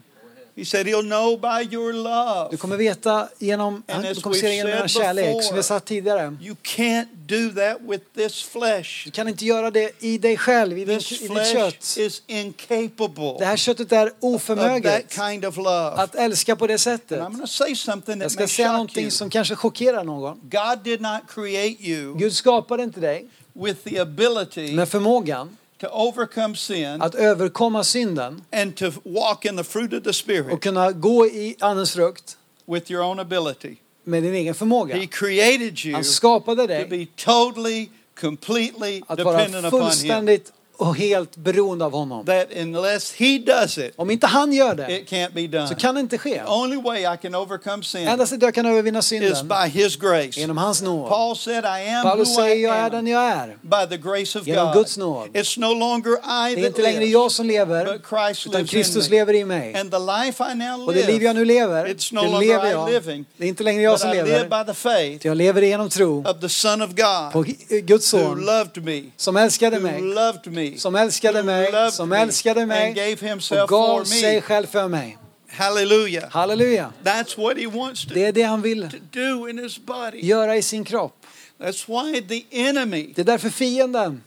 Speaker 2: He said he'll know by your
Speaker 3: Du
Speaker 2: love.
Speaker 3: kommer veta genom,
Speaker 2: And
Speaker 3: du kommer se genom eran kärlek. Som vi sa tidigare.
Speaker 2: You can't do that with this flesh.
Speaker 3: Du kan inte göra det i dig själv, i, din, i ditt kött.
Speaker 2: is incapable
Speaker 3: Det här köttet är
Speaker 2: of
Speaker 3: oförmöget
Speaker 2: that kind of love.
Speaker 3: att älska på det
Speaker 2: And
Speaker 3: sättet.
Speaker 2: I'm going to say something
Speaker 3: Jag
Speaker 2: that
Speaker 3: ska
Speaker 2: may
Speaker 3: säga någonting
Speaker 2: you.
Speaker 3: som kanske chockerar någon.
Speaker 2: God did not create you
Speaker 3: Gud skapade inte dig
Speaker 2: with the ability
Speaker 3: med förmågan
Speaker 2: to overcome sin
Speaker 3: att överkomma synden
Speaker 2: and to walk in the fruit of the
Speaker 3: och
Speaker 2: Spirit
Speaker 3: kunna gå i Andens frukt
Speaker 2: with your own ability.
Speaker 3: med din egen förmåga.
Speaker 2: He created you
Speaker 3: Han skapade
Speaker 2: to
Speaker 3: dig
Speaker 2: be totally, completely
Speaker 3: att
Speaker 2: dependent
Speaker 3: vara
Speaker 2: upon Him.
Speaker 3: fullständigt och helt beroende av honom.
Speaker 2: That unless He does it,
Speaker 3: Om inte han gör det
Speaker 2: it can't be done.
Speaker 3: så kan det inte ske.
Speaker 2: The only way I can overcome sin
Speaker 3: Enda sättet jag kan övervinna
Speaker 2: is
Speaker 3: synden
Speaker 2: by His grace.
Speaker 3: genom hans nåd.
Speaker 2: Paul said, I am
Speaker 3: Paulus
Speaker 2: who
Speaker 3: säger
Speaker 2: I
Speaker 3: jag är
Speaker 2: am
Speaker 3: den jag är.
Speaker 2: by the grace of
Speaker 3: Genom
Speaker 2: God.
Speaker 3: Guds nåd.
Speaker 2: It's no longer I
Speaker 3: Det är
Speaker 2: that
Speaker 3: inte längre
Speaker 2: lives,
Speaker 3: jag som lever
Speaker 2: but Christ
Speaker 3: utan
Speaker 2: lives
Speaker 3: Kristus
Speaker 2: in me.
Speaker 3: lever i mig.
Speaker 2: And the life I now
Speaker 3: Och det liv jag
Speaker 2: live,
Speaker 3: nu lever,
Speaker 2: it's no
Speaker 3: det
Speaker 2: longer
Speaker 3: lever
Speaker 2: I
Speaker 3: jag.
Speaker 2: living,
Speaker 3: Det är inte längre jag
Speaker 2: but
Speaker 3: som
Speaker 2: I live
Speaker 3: lever.
Speaker 2: by the faith
Speaker 3: Jag lever genom tro
Speaker 2: of the Son of God
Speaker 3: på Guds
Speaker 2: who
Speaker 3: son
Speaker 2: loved me,
Speaker 3: som älskade
Speaker 2: who
Speaker 3: mig,
Speaker 2: loved me,
Speaker 3: som älskade mig, som älskade
Speaker 2: and
Speaker 3: mig
Speaker 2: gave himself
Speaker 3: och gav
Speaker 2: for
Speaker 3: sig
Speaker 2: me.
Speaker 3: själv för mig.
Speaker 2: Hallelujah.
Speaker 3: Halleluja.
Speaker 2: That's what he wants to,
Speaker 3: Det är det han vill
Speaker 2: do in his body.
Speaker 3: göra i sin kropp.
Speaker 2: That's why the enemy,
Speaker 3: Det är därför fienden,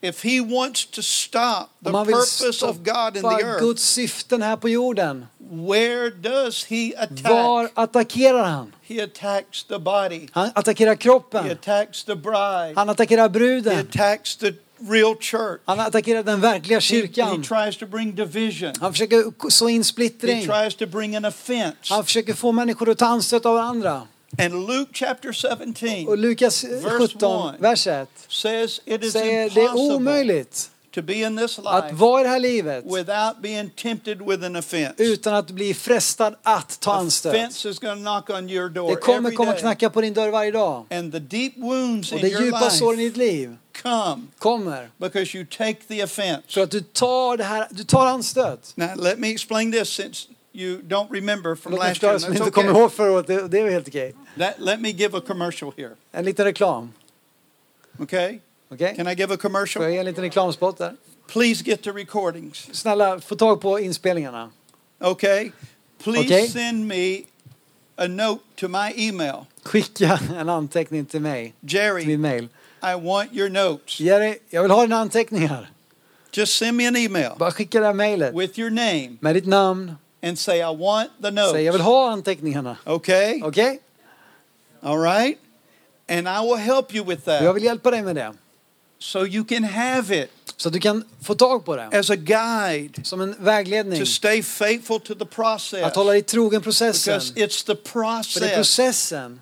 Speaker 2: if he wants to stop the
Speaker 3: om han vill
Speaker 2: purpose of God in the
Speaker 3: stoppa
Speaker 2: earth,
Speaker 3: Guds syften här på jorden,
Speaker 2: where does he
Speaker 3: var
Speaker 2: attack?
Speaker 3: attackerar han?
Speaker 2: He attacks the body.
Speaker 3: Han attackerar
Speaker 2: He
Speaker 3: kroppen,
Speaker 2: attacks the bride.
Speaker 3: han attackerar
Speaker 2: He
Speaker 3: bruden,
Speaker 2: attacks the real church.
Speaker 3: han attackerar den verkliga
Speaker 2: He, he
Speaker 3: kyrkan.
Speaker 2: tries to bring division.
Speaker 3: Han försöker så in
Speaker 2: He
Speaker 3: splittring.
Speaker 2: tries to bring an offense.
Speaker 3: Han försöker få människor att ta anstöt av varandra.
Speaker 2: And Luke chapter 17
Speaker 3: Och Lukas
Speaker 2: Verse
Speaker 3: 17,
Speaker 2: one.
Speaker 3: vers 1
Speaker 2: says it is
Speaker 3: säger det är omöjligt
Speaker 2: to be in this
Speaker 3: att
Speaker 2: life
Speaker 3: vara i det här livet
Speaker 2: without being tempted with an offense.
Speaker 3: utan att bli frestad att ta anstöt. Det kommer komma knacka på din dörr varje dag.
Speaker 2: And the deep wounds
Speaker 3: Och de djupa såren i ditt liv
Speaker 2: come
Speaker 3: kommer
Speaker 2: because you take the offense.
Speaker 3: för att du tar, det här, du tar anstöt.
Speaker 2: Now let me explain this since you don't remember from
Speaker 3: Låt mig
Speaker 2: last year. That's
Speaker 3: inte kommer
Speaker 2: okay.
Speaker 3: ihåg förra året. Det, det är helt okej.
Speaker 2: That, let me give a commercial here.
Speaker 3: En liten reklam.
Speaker 2: Okay?
Speaker 3: Okej?
Speaker 2: Can I give a
Speaker 3: Får
Speaker 2: commercial?
Speaker 3: jag ge en liten reklamspot där?
Speaker 2: Please get the recordings.
Speaker 3: Snälla, få tag på inspelningarna.
Speaker 2: Okay? Please
Speaker 3: Okay.
Speaker 2: send me a note to my email.
Speaker 3: Skicka en anteckning till mig, till
Speaker 2: Jerry,
Speaker 3: min mail.
Speaker 2: I want your notes.
Speaker 3: Jerry, jag vill ha dina anteckningar.
Speaker 2: Just send me an email
Speaker 3: Bara skicka det här mejlet
Speaker 2: with your name
Speaker 3: med ditt namn.
Speaker 2: and say, I want the
Speaker 3: Säg jag vill
Speaker 2: notes.
Speaker 3: ha anteckningarna.
Speaker 2: Okay?
Speaker 3: Okej?
Speaker 2: All right? And I will help you with
Speaker 3: Och Jag
Speaker 2: that
Speaker 3: vill hjälpa dig med det.
Speaker 2: so you can have it
Speaker 3: Så du kan få tag på det.
Speaker 2: as a guide
Speaker 3: Som en vägledning.
Speaker 2: to stay faithful to the process.
Speaker 3: Att hålla dig trogen processen.
Speaker 2: Because it's the
Speaker 3: För det är
Speaker 2: process
Speaker 3: processen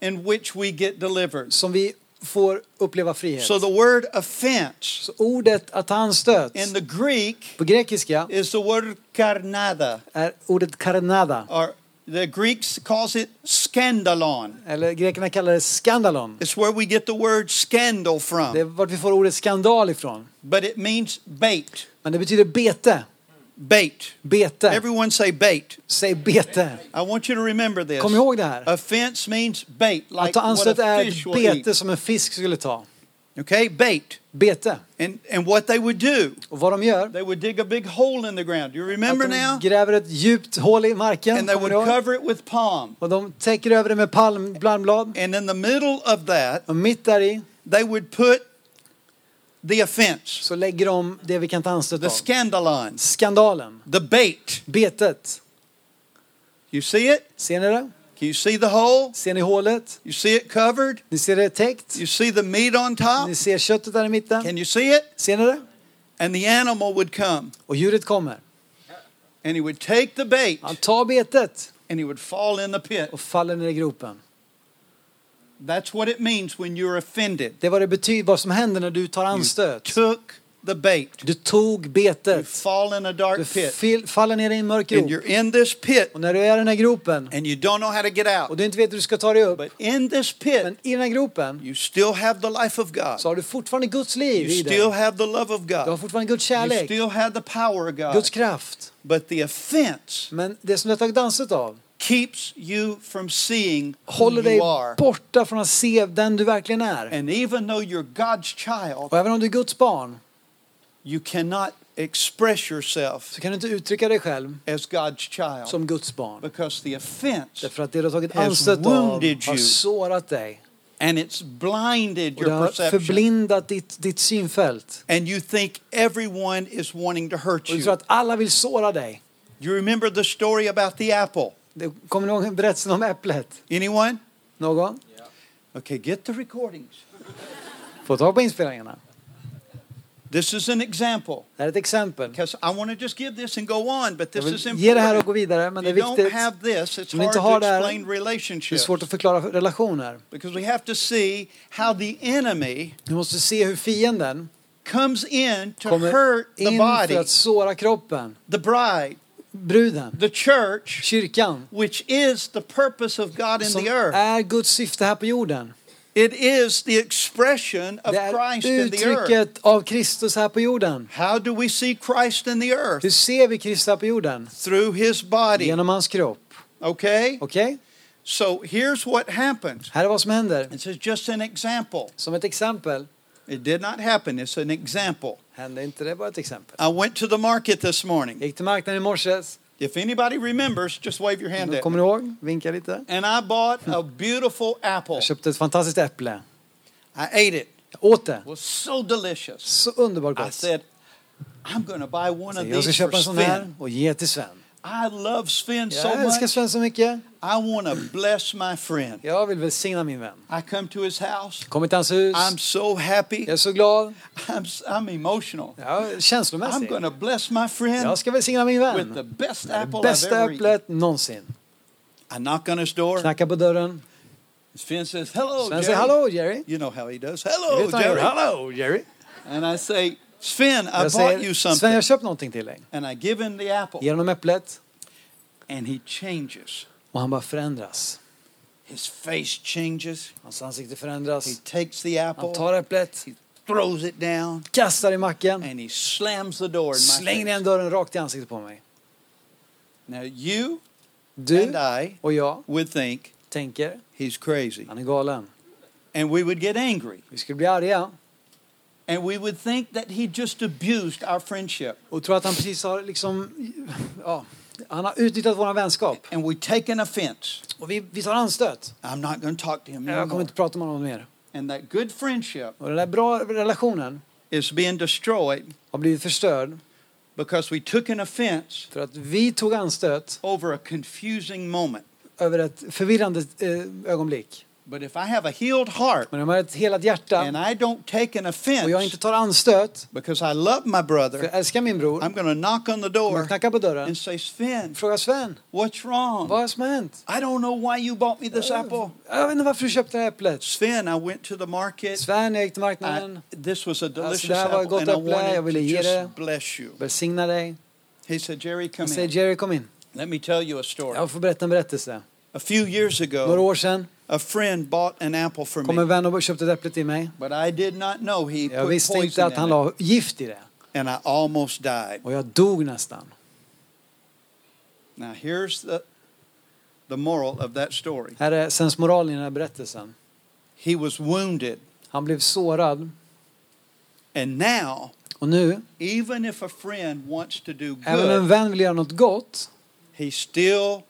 Speaker 2: in which we get delivered.
Speaker 3: som vi får uppleva frihet.
Speaker 2: So the word offense
Speaker 3: Så ordet att ta anstöt
Speaker 2: in the Greek
Speaker 3: på grekiska
Speaker 2: is the word karnada,
Speaker 3: är ordet karnada.
Speaker 2: or the Greeks calls it scandalon.
Speaker 3: Eller grekerna kallar det skandalon.
Speaker 2: It's where we get the word scandal
Speaker 3: Det är
Speaker 2: from,
Speaker 3: vart vi får ordet skandal ifrån.
Speaker 2: but it means bait.
Speaker 3: Men det betyder bete.
Speaker 2: Bait.
Speaker 3: Bete.
Speaker 2: Everyone say bait.
Speaker 3: Säg bete.
Speaker 2: I want you to remember this.
Speaker 3: Kom ihåg det här.
Speaker 2: Offense means bait,
Speaker 3: Att
Speaker 2: like
Speaker 3: ta
Speaker 2: what
Speaker 3: anstöt är ett bete som en fisk skulle ta.
Speaker 2: Okay, bait.
Speaker 3: Bete.
Speaker 2: And and what they would do,
Speaker 3: Och vad de gör,
Speaker 2: they would dig a big hole in the ground. You
Speaker 3: att
Speaker 2: remember
Speaker 3: de
Speaker 2: now?
Speaker 3: gräver ett djupt hål i marken.
Speaker 2: And they would cover it with palm.
Speaker 3: Och de täcker över det med palmblandblad.
Speaker 2: And in the middle of that,
Speaker 3: Och mitt där i
Speaker 2: they would put the offense,
Speaker 3: så lägger de det vi kan ta anstöt
Speaker 2: the
Speaker 3: av. Skandalen.
Speaker 2: the bait.
Speaker 3: Betet.
Speaker 2: You see it?
Speaker 3: Ser ni det?
Speaker 2: Can you see the hole?
Speaker 3: Ser ni hålet?
Speaker 2: You see it covered?
Speaker 3: Ni ser det täckt?
Speaker 2: You see the meat on top?
Speaker 3: Ni ser köttet där i mitten?
Speaker 2: Can you see it?
Speaker 3: Ser ni det?
Speaker 2: And the animal would come
Speaker 3: Och djuret kommer.
Speaker 2: and he would take the bait
Speaker 3: Han tar betet
Speaker 2: and he would fall in the pit.
Speaker 3: och faller ner i gropen.
Speaker 2: That's what it means when you're offended.
Speaker 3: Det vad det betyder, vad som händer när du tar
Speaker 2: You
Speaker 3: anstöt.
Speaker 2: took the bait.
Speaker 3: Du tog
Speaker 2: You
Speaker 3: betet.
Speaker 2: fall in a
Speaker 3: Du
Speaker 2: dark pit.
Speaker 3: fil- faller ner i en mörk
Speaker 2: And
Speaker 3: grop.
Speaker 2: you're in this pit
Speaker 3: Och när du är i den här gropen
Speaker 2: and you don't know how to get
Speaker 3: och
Speaker 2: out.
Speaker 3: du inte vet hur du ska ta dig upp.
Speaker 2: But in this pit,
Speaker 3: Men i den här gropen
Speaker 2: you still have the life of God.
Speaker 3: så har du fortfarande Guds liv
Speaker 2: You
Speaker 3: i dig.
Speaker 2: still have the love of
Speaker 3: Du har
Speaker 2: God.
Speaker 3: fortfarande Guds
Speaker 2: You
Speaker 3: kärlek,
Speaker 2: still have the power of
Speaker 3: Guds
Speaker 2: God.
Speaker 3: kraft.
Speaker 2: But the offense
Speaker 3: Men det som du har tagit anstöt av
Speaker 2: keeps you from seeing who
Speaker 3: håller dig
Speaker 2: you are.
Speaker 3: borta från att se den du verkligen är.
Speaker 2: And even though you're God's child,
Speaker 3: Och även om du är Guds barn
Speaker 2: you cannot express yourself
Speaker 3: så kan du inte uttrycka dig själv
Speaker 2: as God's child
Speaker 3: som Guds barn.
Speaker 2: because the offense
Speaker 3: Därför att det du har tagit anstöt av har
Speaker 2: you.
Speaker 3: sårat dig.
Speaker 2: and it's blinded your perception.
Speaker 3: förblindat ditt, ditt synfält.
Speaker 2: And you think everyone is wanting to hurt
Speaker 3: Och du tror att alla vill såra dig.
Speaker 2: You remember the story about the apple?
Speaker 3: Kommer ni ihåg berättelsen om äpplet?
Speaker 2: Anyone?
Speaker 3: Någon?
Speaker 2: Okay, get the recordings.
Speaker 3: Få tag på inspelningarna.
Speaker 2: This is an example.
Speaker 3: Det är ett exempel.
Speaker 2: Because I want to just give this and go on, but this is
Speaker 3: vill ge det här och
Speaker 2: important.
Speaker 3: gå vidare, men det är
Speaker 2: you don't
Speaker 3: viktigt.
Speaker 2: have this, it's hard to explain
Speaker 3: Det är
Speaker 2: relationships.
Speaker 3: svårt att förklara relationer.
Speaker 2: Because we have to see how the enemy
Speaker 3: Vi måste se hur fienden
Speaker 2: comes in to hurt the
Speaker 3: in för
Speaker 2: body,
Speaker 3: att såra kroppen.
Speaker 2: the bride,
Speaker 3: Bruden,
Speaker 2: the church,
Speaker 3: kyrkan,
Speaker 2: which is the purpose of God in
Speaker 3: som
Speaker 2: the earth.
Speaker 3: är Guds syfte här på jorden.
Speaker 2: It is the expression of
Speaker 3: Det är
Speaker 2: Christ in the earth.
Speaker 3: uttrycket av Kristus här på jorden.
Speaker 2: How do we see Christ in the earth?
Speaker 3: Hur ser vi Kristus här på jorden?
Speaker 2: Through his body.
Speaker 3: Genom hans kropp.
Speaker 2: Okay?
Speaker 3: Okej?
Speaker 2: So here's what happens.
Speaker 3: Här är vad som händer.
Speaker 2: This is just an example.
Speaker 3: Som ett exempel.
Speaker 2: It did not happen. It's an example.
Speaker 3: Hände inte det? bara ett exempel.
Speaker 2: I went to the market this morning.
Speaker 3: Gick till marknaden i morse.
Speaker 2: If anybody remembers, just wave your hand at
Speaker 3: Kommer ni ihåg? Vinka lite.
Speaker 2: And I bought a beautiful apple.
Speaker 3: Jag köpte ett fantastiskt äpple.
Speaker 2: I ate it.
Speaker 3: Jag åt det.
Speaker 2: It was so delicious.
Speaker 3: Så underbart
Speaker 2: I
Speaker 3: gott.
Speaker 2: said, I'm going to buy one of
Speaker 3: jag ska
Speaker 2: these
Speaker 3: köpa en sån här
Speaker 2: Sven.
Speaker 3: och ge till Sven.
Speaker 2: I love Sven so
Speaker 3: Jag älskar
Speaker 2: much.
Speaker 3: Sven så mycket.
Speaker 2: I want to bless my friend.
Speaker 3: Jag vill välsigna min vän.
Speaker 2: I come to his house.
Speaker 3: Kommer till hans hus.
Speaker 2: I'm so happy.
Speaker 3: Jag är så glad.
Speaker 2: I'm, I'm emotional.
Speaker 3: Jag är
Speaker 2: I'm
Speaker 3: känslomässig.
Speaker 2: going to bless my friend
Speaker 3: Jag ska välsigna min
Speaker 2: with the
Speaker 3: vän.
Speaker 2: best
Speaker 3: Det
Speaker 2: apple I've
Speaker 3: bästa
Speaker 2: ever eaten.
Speaker 3: äpplet någonsin.
Speaker 2: I knock on his door.
Speaker 3: Knackar på dörren.
Speaker 2: Sven says, hello,
Speaker 3: Sven
Speaker 2: Jerry.
Speaker 3: säger hallå Jerry.
Speaker 2: You know how he does. Hello. Jerry.
Speaker 3: Hallå Jerry.
Speaker 2: And I say, Sven, I
Speaker 3: Jag
Speaker 2: bought
Speaker 3: säger
Speaker 2: you
Speaker 3: Sven jag
Speaker 2: something.
Speaker 3: har köpt någonting till dig.
Speaker 2: And I give him the apple.
Speaker 3: Ger honom äpplet
Speaker 2: And he changes.
Speaker 3: och han bara förändras.
Speaker 2: His face changes.
Speaker 3: Hans ansikte
Speaker 2: He
Speaker 3: förändras.
Speaker 2: takes the
Speaker 3: Han
Speaker 2: apple,
Speaker 3: tar äpplet,
Speaker 2: throws it down,
Speaker 3: kastar i macken,
Speaker 2: and he slams the door in
Speaker 3: slänger
Speaker 2: face.
Speaker 3: dörren rakt i ansiktet på mig.
Speaker 2: Now you
Speaker 3: Du
Speaker 2: and I
Speaker 3: och jag
Speaker 2: would think
Speaker 3: tänker,
Speaker 2: he's crazy.
Speaker 3: han är galen.
Speaker 2: And we would get angry.
Speaker 3: Vi skulle bli arga
Speaker 2: And we would think that he just abused our friendship.
Speaker 3: och tror att han precis har liksom, ja, Han har utnyttjat vår vänskap.
Speaker 2: and we take an offense.
Speaker 3: Och vi, vi tar anstöt.
Speaker 2: I'm not going to talk to him
Speaker 3: Jag kommer
Speaker 2: anymore.
Speaker 3: inte prata med honom mer.
Speaker 2: And that good friendship
Speaker 3: Och den där bra relationen
Speaker 2: is being destroyed
Speaker 3: har blivit förstörd
Speaker 2: because we took an offense
Speaker 3: för att vi tog anstöt
Speaker 2: over a confusing moment.
Speaker 3: över ett förvirrande eh, ögonblick.
Speaker 2: But if I have a healed heart
Speaker 3: Men om jag har ett helat hjärta
Speaker 2: and I don't take an
Speaker 3: och jag
Speaker 2: offense
Speaker 3: inte tar anstöt
Speaker 2: because I love my
Speaker 3: för
Speaker 2: brother,
Speaker 3: jag älskar min bror.
Speaker 2: I'm going to knock on the
Speaker 3: Jag
Speaker 2: door
Speaker 3: knackar på dörren.
Speaker 2: and say, Sven,
Speaker 3: Fråga Sven,
Speaker 2: what's wrong?
Speaker 3: vad är som har hänt?
Speaker 2: I don't know why you bought me this apple.
Speaker 3: Jag vet inte varför du köpte det här äpplet.
Speaker 2: Sven, I went to the market.
Speaker 3: Sven, jag gick till
Speaker 2: I,
Speaker 3: marknaden.
Speaker 2: this was a delicious
Speaker 3: det här var
Speaker 2: apple
Speaker 3: gott
Speaker 2: and I
Speaker 3: äpple, jag
Speaker 2: wanted to
Speaker 3: ville ge det.
Speaker 2: just bless you.
Speaker 3: Välsigna dig.
Speaker 2: He said, Jerry, come
Speaker 3: Jag säger
Speaker 2: in.
Speaker 3: Jerry, kom in.
Speaker 2: Let me tell you a story.
Speaker 3: Jag får berätta en berättelse.
Speaker 2: A few years
Speaker 3: Några
Speaker 2: ago,
Speaker 3: år sedan
Speaker 2: a friend bought an apple for
Speaker 3: kom en
Speaker 2: me,
Speaker 3: vän och köpte ett äpple till mig.
Speaker 2: but I did not know he
Speaker 3: Jag
Speaker 2: put
Speaker 3: visste inte
Speaker 2: poison
Speaker 3: att han
Speaker 2: in
Speaker 3: la gift i det.
Speaker 2: it, and I almost died.
Speaker 3: Och jag dog nästan.
Speaker 2: Now, here's the, the moral of that story.
Speaker 3: Här är sensmoralen i den här berättelsen.
Speaker 2: He was wounded,
Speaker 3: Han blev sårad.
Speaker 2: and now,
Speaker 3: Och nu,
Speaker 2: even if a friend wants to do
Speaker 3: även en
Speaker 2: good,
Speaker 3: vän vill göra något gott,
Speaker 2: he still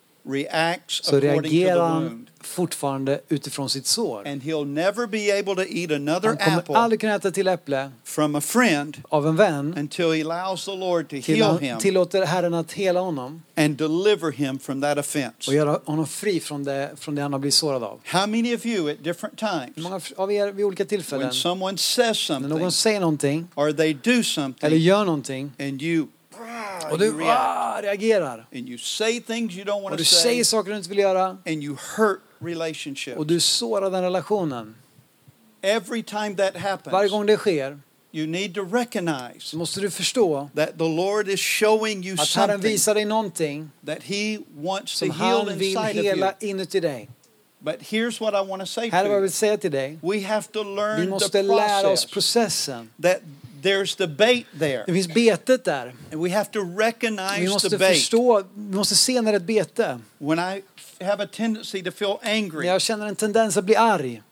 Speaker 3: så reagerar han fortfarande utifrån sitt sår.
Speaker 2: And he'll never be able to eat another
Speaker 3: Han kommer
Speaker 2: apple
Speaker 3: aldrig kunna äta till äpple
Speaker 2: from a friend
Speaker 3: av en vän
Speaker 2: until he allows the Lord to heal him
Speaker 3: tillåter Herren att hela honom
Speaker 2: and deliver him from that offense.
Speaker 3: och göra honom fri från det, från det han har blivit sårad av.
Speaker 2: How many of you at different
Speaker 3: Hur
Speaker 2: times,
Speaker 3: många av er vid olika tillfällen,
Speaker 2: when someone says
Speaker 3: när
Speaker 2: something
Speaker 3: någon säger någonting
Speaker 2: or they do
Speaker 3: eller
Speaker 2: something
Speaker 3: gör någonting
Speaker 2: and you,
Speaker 3: och du ah, reagerar
Speaker 2: and you say things you don't
Speaker 3: och du
Speaker 2: to say
Speaker 3: säger saker du inte vill göra
Speaker 2: and you hurt relationships.
Speaker 3: och du sårar den relationen.
Speaker 2: Every time that
Speaker 3: Varje gång det sker
Speaker 2: you need to recognize
Speaker 3: måste du förstå
Speaker 2: that the Lord is showing you
Speaker 3: att Herren visar dig någonting
Speaker 2: that He wants to
Speaker 3: som
Speaker 2: heal
Speaker 3: han vill
Speaker 2: inside of you.
Speaker 3: hela inuti dig.
Speaker 2: But here's what I want to say
Speaker 3: Här är vad jag
Speaker 2: to
Speaker 3: vill säga till dig.
Speaker 2: We have to
Speaker 3: Vi
Speaker 2: learn
Speaker 3: måste
Speaker 2: the
Speaker 3: lära oss
Speaker 2: process.
Speaker 3: processen.
Speaker 2: That there's the bait there.
Speaker 3: Det finns betet där.
Speaker 2: And we have to
Speaker 3: Vi
Speaker 2: recognize
Speaker 3: måste
Speaker 2: the bait.
Speaker 3: förstå, vi måste se när det är ett bete.
Speaker 2: When I have a tendency to feel
Speaker 3: När
Speaker 2: angry,
Speaker 3: jag känner en tendens att bli arg.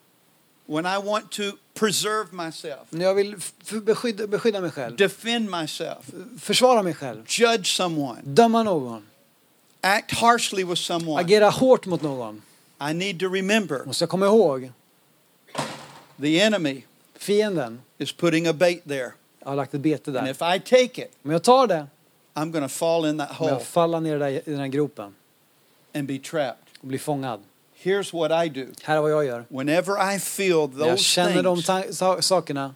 Speaker 2: when I want to preserve myself,
Speaker 3: När jag vill beskydda, beskydda mig själv.
Speaker 2: defend myself,
Speaker 3: Försvara mig själv.
Speaker 2: judge someone,
Speaker 3: Döma någon.
Speaker 2: act harshly with someone,
Speaker 3: Agera hårt mot någon.
Speaker 2: I need to remember
Speaker 3: Måste jag komma ihåg.
Speaker 2: the enemy
Speaker 3: Fienden
Speaker 2: is putting a bait there.
Speaker 3: har lagt ett bete
Speaker 2: And
Speaker 3: där.
Speaker 2: if I take it,
Speaker 3: Om jag tar det
Speaker 2: I'm going to fall in that
Speaker 3: kommer
Speaker 2: hole
Speaker 3: jag falla ner där, i den här gropen
Speaker 2: and be trapped.
Speaker 3: och bli fångad.
Speaker 2: Here's what I do.
Speaker 3: Här är vad jag gör.
Speaker 2: Whenever I feel
Speaker 3: När jag
Speaker 2: those
Speaker 3: känner de
Speaker 2: things,
Speaker 3: ta- sa- sakerna,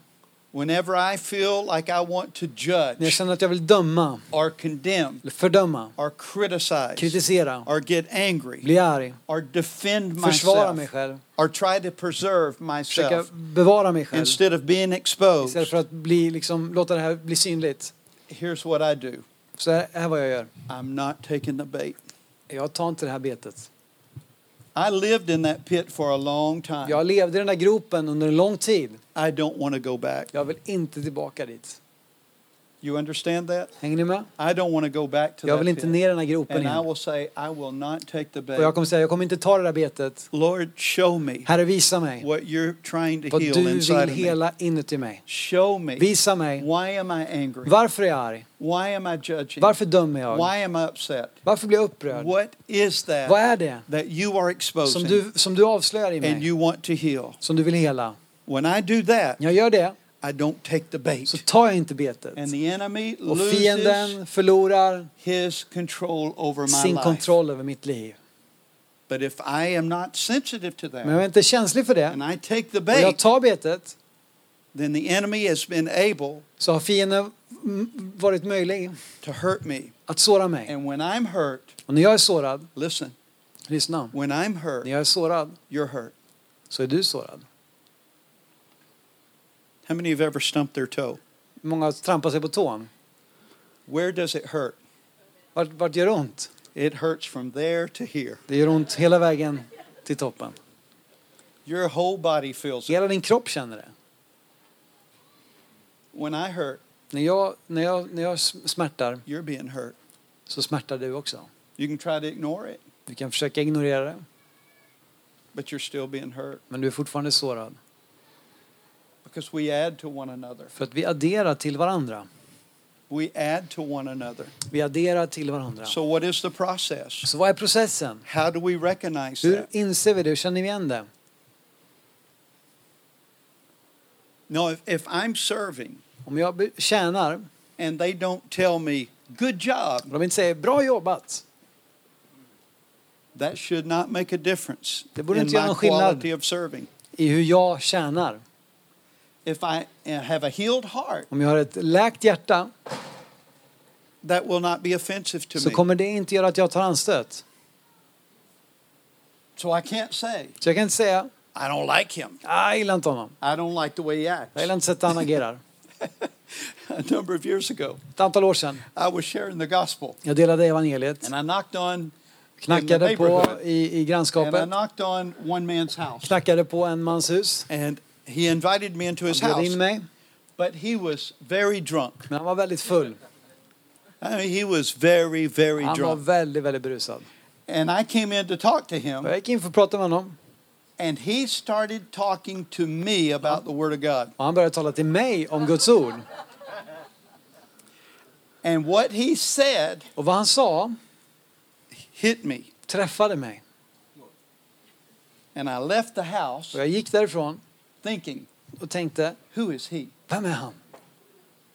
Speaker 2: whenever I feel like I want to
Speaker 3: när jag
Speaker 2: judge
Speaker 3: känner att jag vill döma,
Speaker 2: or condemn
Speaker 3: eller fördöma,
Speaker 2: or criticize
Speaker 3: kritisera,
Speaker 2: or get angry
Speaker 3: bli arg,
Speaker 2: or defend
Speaker 3: försvara mig
Speaker 2: myself
Speaker 3: själv,
Speaker 2: or try to preserve myself
Speaker 3: bevara mig själv
Speaker 2: instead of being
Speaker 3: istället
Speaker 2: exposed,
Speaker 3: för att bli, liksom, låta det här bli synligt.
Speaker 2: here's what I do.
Speaker 3: Så här är vad jag gör.
Speaker 2: I'm not taking the bait.
Speaker 3: Jag tar inte det här betet.
Speaker 2: I lived in that pit for a long time.
Speaker 3: Jag levde i den där gropen under en lång tid.
Speaker 2: I don't want to go back.
Speaker 3: Jag vill inte tillbaka dit.
Speaker 2: You understand that?
Speaker 3: Hänger ni med?
Speaker 2: I don't want to go back to
Speaker 3: Jag vill inte ner i den här gropen
Speaker 2: And I
Speaker 3: igen.
Speaker 2: will say, I will not take the
Speaker 3: Och jag kommer säga, jag kommer inte ta det där betet.
Speaker 2: Lord, show me
Speaker 3: Herre, visa mig
Speaker 2: what you're trying to
Speaker 3: vad
Speaker 2: heal
Speaker 3: du
Speaker 2: inside
Speaker 3: vill
Speaker 2: of me.
Speaker 3: hela inuti mig.
Speaker 2: Show me
Speaker 3: Visa mig,
Speaker 2: why am I angry?
Speaker 3: varför är jag arg?
Speaker 2: Why am I judging?
Speaker 3: Varför dömer jag?
Speaker 2: Why am I upset?
Speaker 3: Varför blir jag upprörd?
Speaker 2: What is
Speaker 3: Vad
Speaker 2: that
Speaker 3: är det
Speaker 2: that you are
Speaker 3: som
Speaker 2: exposing
Speaker 3: du, som du avslöjar i
Speaker 2: and
Speaker 3: mig?
Speaker 2: you want to heal?
Speaker 3: Som du vill hela?
Speaker 2: When I do that,
Speaker 3: När jag gör det
Speaker 2: I don't take the bait.
Speaker 3: så tar jag inte betet.
Speaker 2: And the enemy
Speaker 3: Och
Speaker 2: loses
Speaker 3: fienden förlorar
Speaker 2: his control over my
Speaker 3: sin
Speaker 2: life.
Speaker 3: kontroll över mitt liv.
Speaker 2: But if I am not sensitive to
Speaker 3: Men jag är
Speaker 2: that
Speaker 3: inte känslig för det
Speaker 2: and I take the
Speaker 3: och jag
Speaker 2: bait,
Speaker 3: tar betet
Speaker 2: then the enemy has been able
Speaker 3: så har fienden varit möjlig
Speaker 2: to hurt me.
Speaker 3: att såra mig.
Speaker 2: And when I'm hurt,
Speaker 3: Och när jag är sårad,
Speaker 2: listen,
Speaker 3: lyssna,
Speaker 2: when I'm hurt,
Speaker 3: när jag är sårad
Speaker 2: you're hurt.
Speaker 3: så är du sårad.
Speaker 2: How many have ever stumped their toe?
Speaker 3: Många trampar sig på tån.
Speaker 2: Where does it hurt?
Speaker 3: Vart, vart gör det ont?
Speaker 2: It hurts from there to here.
Speaker 3: Det gör ont hela vägen till toppen.
Speaker 2: Your whole body feels it.
Speaker 3: Hela din kropp känner det.
Speaker 2: When I hurt,
Speaker 3: När jag, när jag, när jag smärtar
Speaker 2: you're being hurt.
Speaker 3: så smärtar du också.
Speaker 2: You can try to ignore it,
Speaker 3: Du kan försöka ignorera det,
Speaker 2: but you're still being hurt
Speaker 3: men du är fortfarande sårad.
Speaker 2: Because we add to one another.
Speaker 3: För att vi adderar till varandra.
Speaker 2: We add to one another.
Speaker 3: Vi adderar till varandra.
Speaker 2: So, what is the process?
Speaker 3: Så vad är processen?
Speaker 2: How do we recognize
Speaker 3: Hur
Speaker 2: that?
Speaker 3: inser vi det? Hur känner vi igen det?
Speaker 2: No, if, if I'm serving
Speaker 3: Om jag tjänar
Speaker 2: and they don't tell me, good job,
Speaker 3: de inte säger bra jobbat,
Speaker 2: that should not make a difference
Speaker 3: Det borde
Speaker 2: in
Speaker 3: inte göra
Speaker 2: my
Speaker 3: någon skillnad.
Speaker 2: quality of serving.
Speaker 3: i hur jag tjänar.
Speaker 2: If I uh, have a healed heart,
Speaker 3: Om jag har ett läkt hjärta
Speaker 2: that will not be offensive to
Speaker 3: så
Speaker 2: me.
Speaker 3: kommer det inte göra att jag tar anstöt.
Speaker 2: So I can't say,
Speaker 3: Så jag kan inte säga,
Speaker 2: I don't like him.
Speaker 3: ah, jag gillar inte honom.
Speaker 2: I don't like the way he
Speaker 3: Jag
Speaker 2: acts.
Speaker 3: gillar inte sättet han agerar. (laughs)
Speaker 2: a number of years ago,
Speaker 3: Ett antal år sedan,
Speaker 2: I was sharing the gospel
Speaker 3: jag delade evangeliet,
Speaker 2: and I knocked on in the
Speaker 3: knackade på
Speaker 2: neighborhood
Speaker 3: i, i
Speaker 2: and I
Speaker 3: grannskapet,
Speaker 2: knocked on one man's house
Speaker 3: knackade på en mans hus,
Speaker 2: and he invited me into his house
Speaker 3: mig,
Speaker 2: but he was very drunk
Speaker 3: men han var väldigt full.
Speaker 2: I mean, he was very very
Speaker 3: Han var
Speaker 2: drunk
Speaker 3: väldigt, väldigt berusad.
Speaker 2: and I came in to talk to him
Speaker 3: jag gick in för att prata med honom
Speaker 2: and he started talking to me about the word of God
Speaker 3: och han började tala till mig om Guds ord.
Speaker 2: and what he said
Speaker 3: Och vad han sa
Speaker 2: hit me
Speaker 3: träffade mig.
Speaker 2: and I left the house
Speaker 3: Och jag gick därifrån
Speaker 2: thinking
Speaker 3: och tänkte,
Speaker 2: who is he
Speaker 3: vem är han?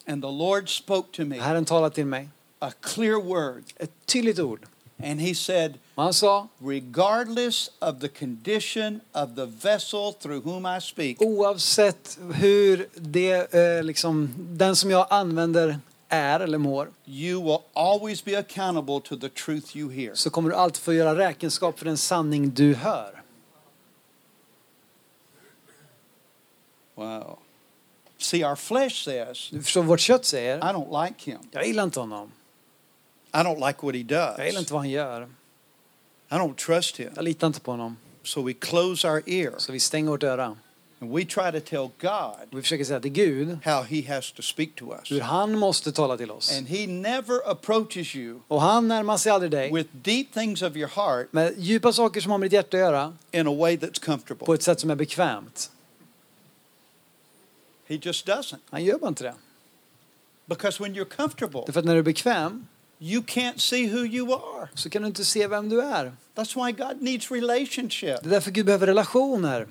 Speaker 2: and the Lord spoke to me
Speaker 3: Herren talade till mig.
Speaker 2: a clear word
Speaker 3: Ett tydligt ord.
Speaker 2: and he said
Speaker 3: Och han sa,
Speaker 2: regardless of the condition of the vessel through whom I speak,
Speaker 3: oavsett hur det, eh, liksom, den som jag använder är eller mår,
Speaker 2: you will always be accountable to the truth you hear.
Speaker 3: så kommer du alltid få göra räkenskap för den sanning du hör.
Speaker 2: Wow. See, our flesh says,
Speaker 3: förstår vårt kött säger?
Speaker 2: I don't like him.
Speaker 3: Jag gillar inte honom.
Speaker 2: I don't like what he
Speaker 3: Jag gillar
Speaker 2: does.
Speaker 3: inte vad han gör.
Speaker 2: I don't trust him.
Speaker 3: Jag litar inte på honom.
Speaker 2: So we close our ear
Speaker 3: Så vi stänger vårt öra.
Speaker 2: and we try to tell God
Speaker 3: vi försöker säga till Gud
Speaker 2: how he has to speak to us.
Speaker 3: hur han måste tala till oss.
Speaker 2: And he never approaches you
Speaker 3: Och han närmar sig aldrig dig
Speaker 2: with deep things of your heart
Speaker 3: med djupa saker som har med ditt hjärta att göra
Speaker 2: in a way that's
Speaker 3: på
Speaker 2: comfortable.
Speaker 3: ett sätt som är bekvämt.
Speaker 2: He just doesn't.
Speaker 3: Han gör bara inte det.
Speaker 2: Because when you're comfortable,
Speaker 3: Därför att när du är bekväm
Speaker 2: you can't see who you are.
Speaker 3: så kan du inte se vem du är.
Speaker 2: That's why God needs relationship.
Speaker 3: Det är därför Gud behöver relationer.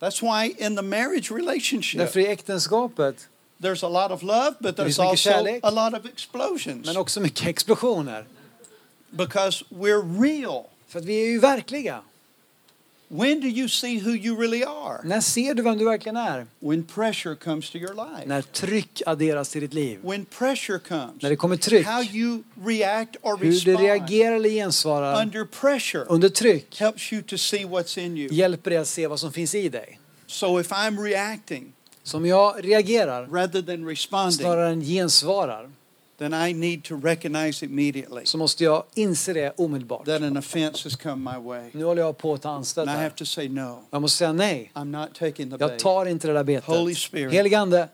Speaker 2: That's why in the marriage relationship,
Speaker 3: Därför i äktenskapet,
Speaker 2: there's a lot of love, but
Speaker 3: Det
Speaker 2: there's
Speaker 3: finns mycket
Speaker 2: also
Speaker 3: kärlek.
Speaker 2: a lot of explosions.
Speaker 3: men också mycket explosioner.
Speaker 2: Because we're real.
Speaker 3: För att vi är ju verkliga.
Speaker 2: When do you see who you really are?
Speaker 3: När ser du vem du verkligen är?
Speaker 2: When pressure comes to your life.
Speaker 3: När tryck adderas till ditt liv.
Speaker 2: When pressure comes,
Speaker 3: När det kommer tryck.
Speaker 2: how you react or
Speaker 3: Hur du
Speaker 2: respond
Speaker 3: reagerar eller gensvarar
Speaker 2: under pressure
Speaker 3: under tryck
Speaker 2: helps you to see what's in you.
Speaker 3: hjälper dig att se vad som finns i dig.
Speaker 2: So if I'm reacting
Speaker 3: Så om jag reagerar
Speaker 2: rather than responding,
Speaker 3: snarare än gensvarar
Speaker 2: then I need to recognize immediately
Speaker 3: så måste jag inse det omedelbart.
Speaker 2: that an offense has come my way.
Speaker 3: Nu håller jag på att ta anstöt
Speaker 2: And I have to say no.
Speaker 3: Jag måste säga nej.
Speaker 2: I'm not taking the
Speaker 3: Jag
Speaker 2: bait.
Speaker 3: tar inte det där
Speaker 2: Holy
Speaker 3: betet.
Speaker 2: Spirit.
Speaker 3: Helige Ande,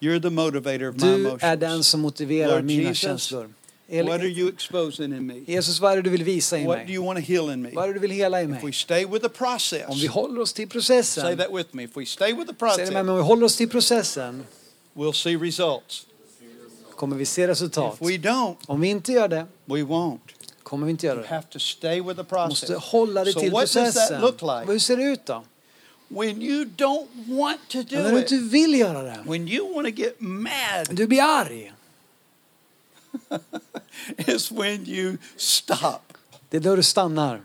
Speaker 2: You're the motivator of my
Speaker 3: du är den
Speaker 2: emotions.
Speaker 3: som motiverar
Speaker 2: Lord
Speaker 3: mina
Speaker 2: Jesus,
Speaker 3: känslor.
Speaker 2: What are you exposing in me?
Speaker 3: Jesus, vad är det du vill visa i
Speaker 2: What do
Speaker 3: mig?
Speaker 2: you want to heal in me?
Speaker 3: Vad är det du vill hela i
Speaker 2: If we
Speaker 3: mig?
Speaker 2: stay with the process,
Speaker 3: Om vi håller oss till
Speaker 2: say
Speaker 3: processen,
Speaker 2: that with me. If we stay with the
Speaker 3: säg det
Speaker 2: process,
Speaker 3: med mig, om vi håller oss till processen
Speaker 2: we'll see results.
Speaker 3: Kommer vi se
Speaker 2: If
Speaker 3: resultat.
Speaker 2: we don't,
Speaker 3: Om vi inte gör det,
Speaker 2: we won't.
Speaker 3: kommer vi inte göra
Speaker 2: You
Speaker 3: det.
Speaker 2: have to stay with the
Speaker 3: Du
Speaker 2: process.
Speaker 3: måste hålla dig
Speaker 2: So
Speaker 3: till
Speaker 2: what does that
Speaker 3: processen.
Speaker 2: look like?
Speaker 3: Hur ser det ut då?
Speaker 2: When you don't want to
Speaker 3: Men när
Speaker 2: do
Speaker 3: du
Speaker 2: it,
Speaker 3: inte vill göra det,
Speaker 2: when you want to get mad,
Speaker 3: du blir arg. (laughs)
Speaker 2: is when you stop
Speaker 3: Det är då du stannar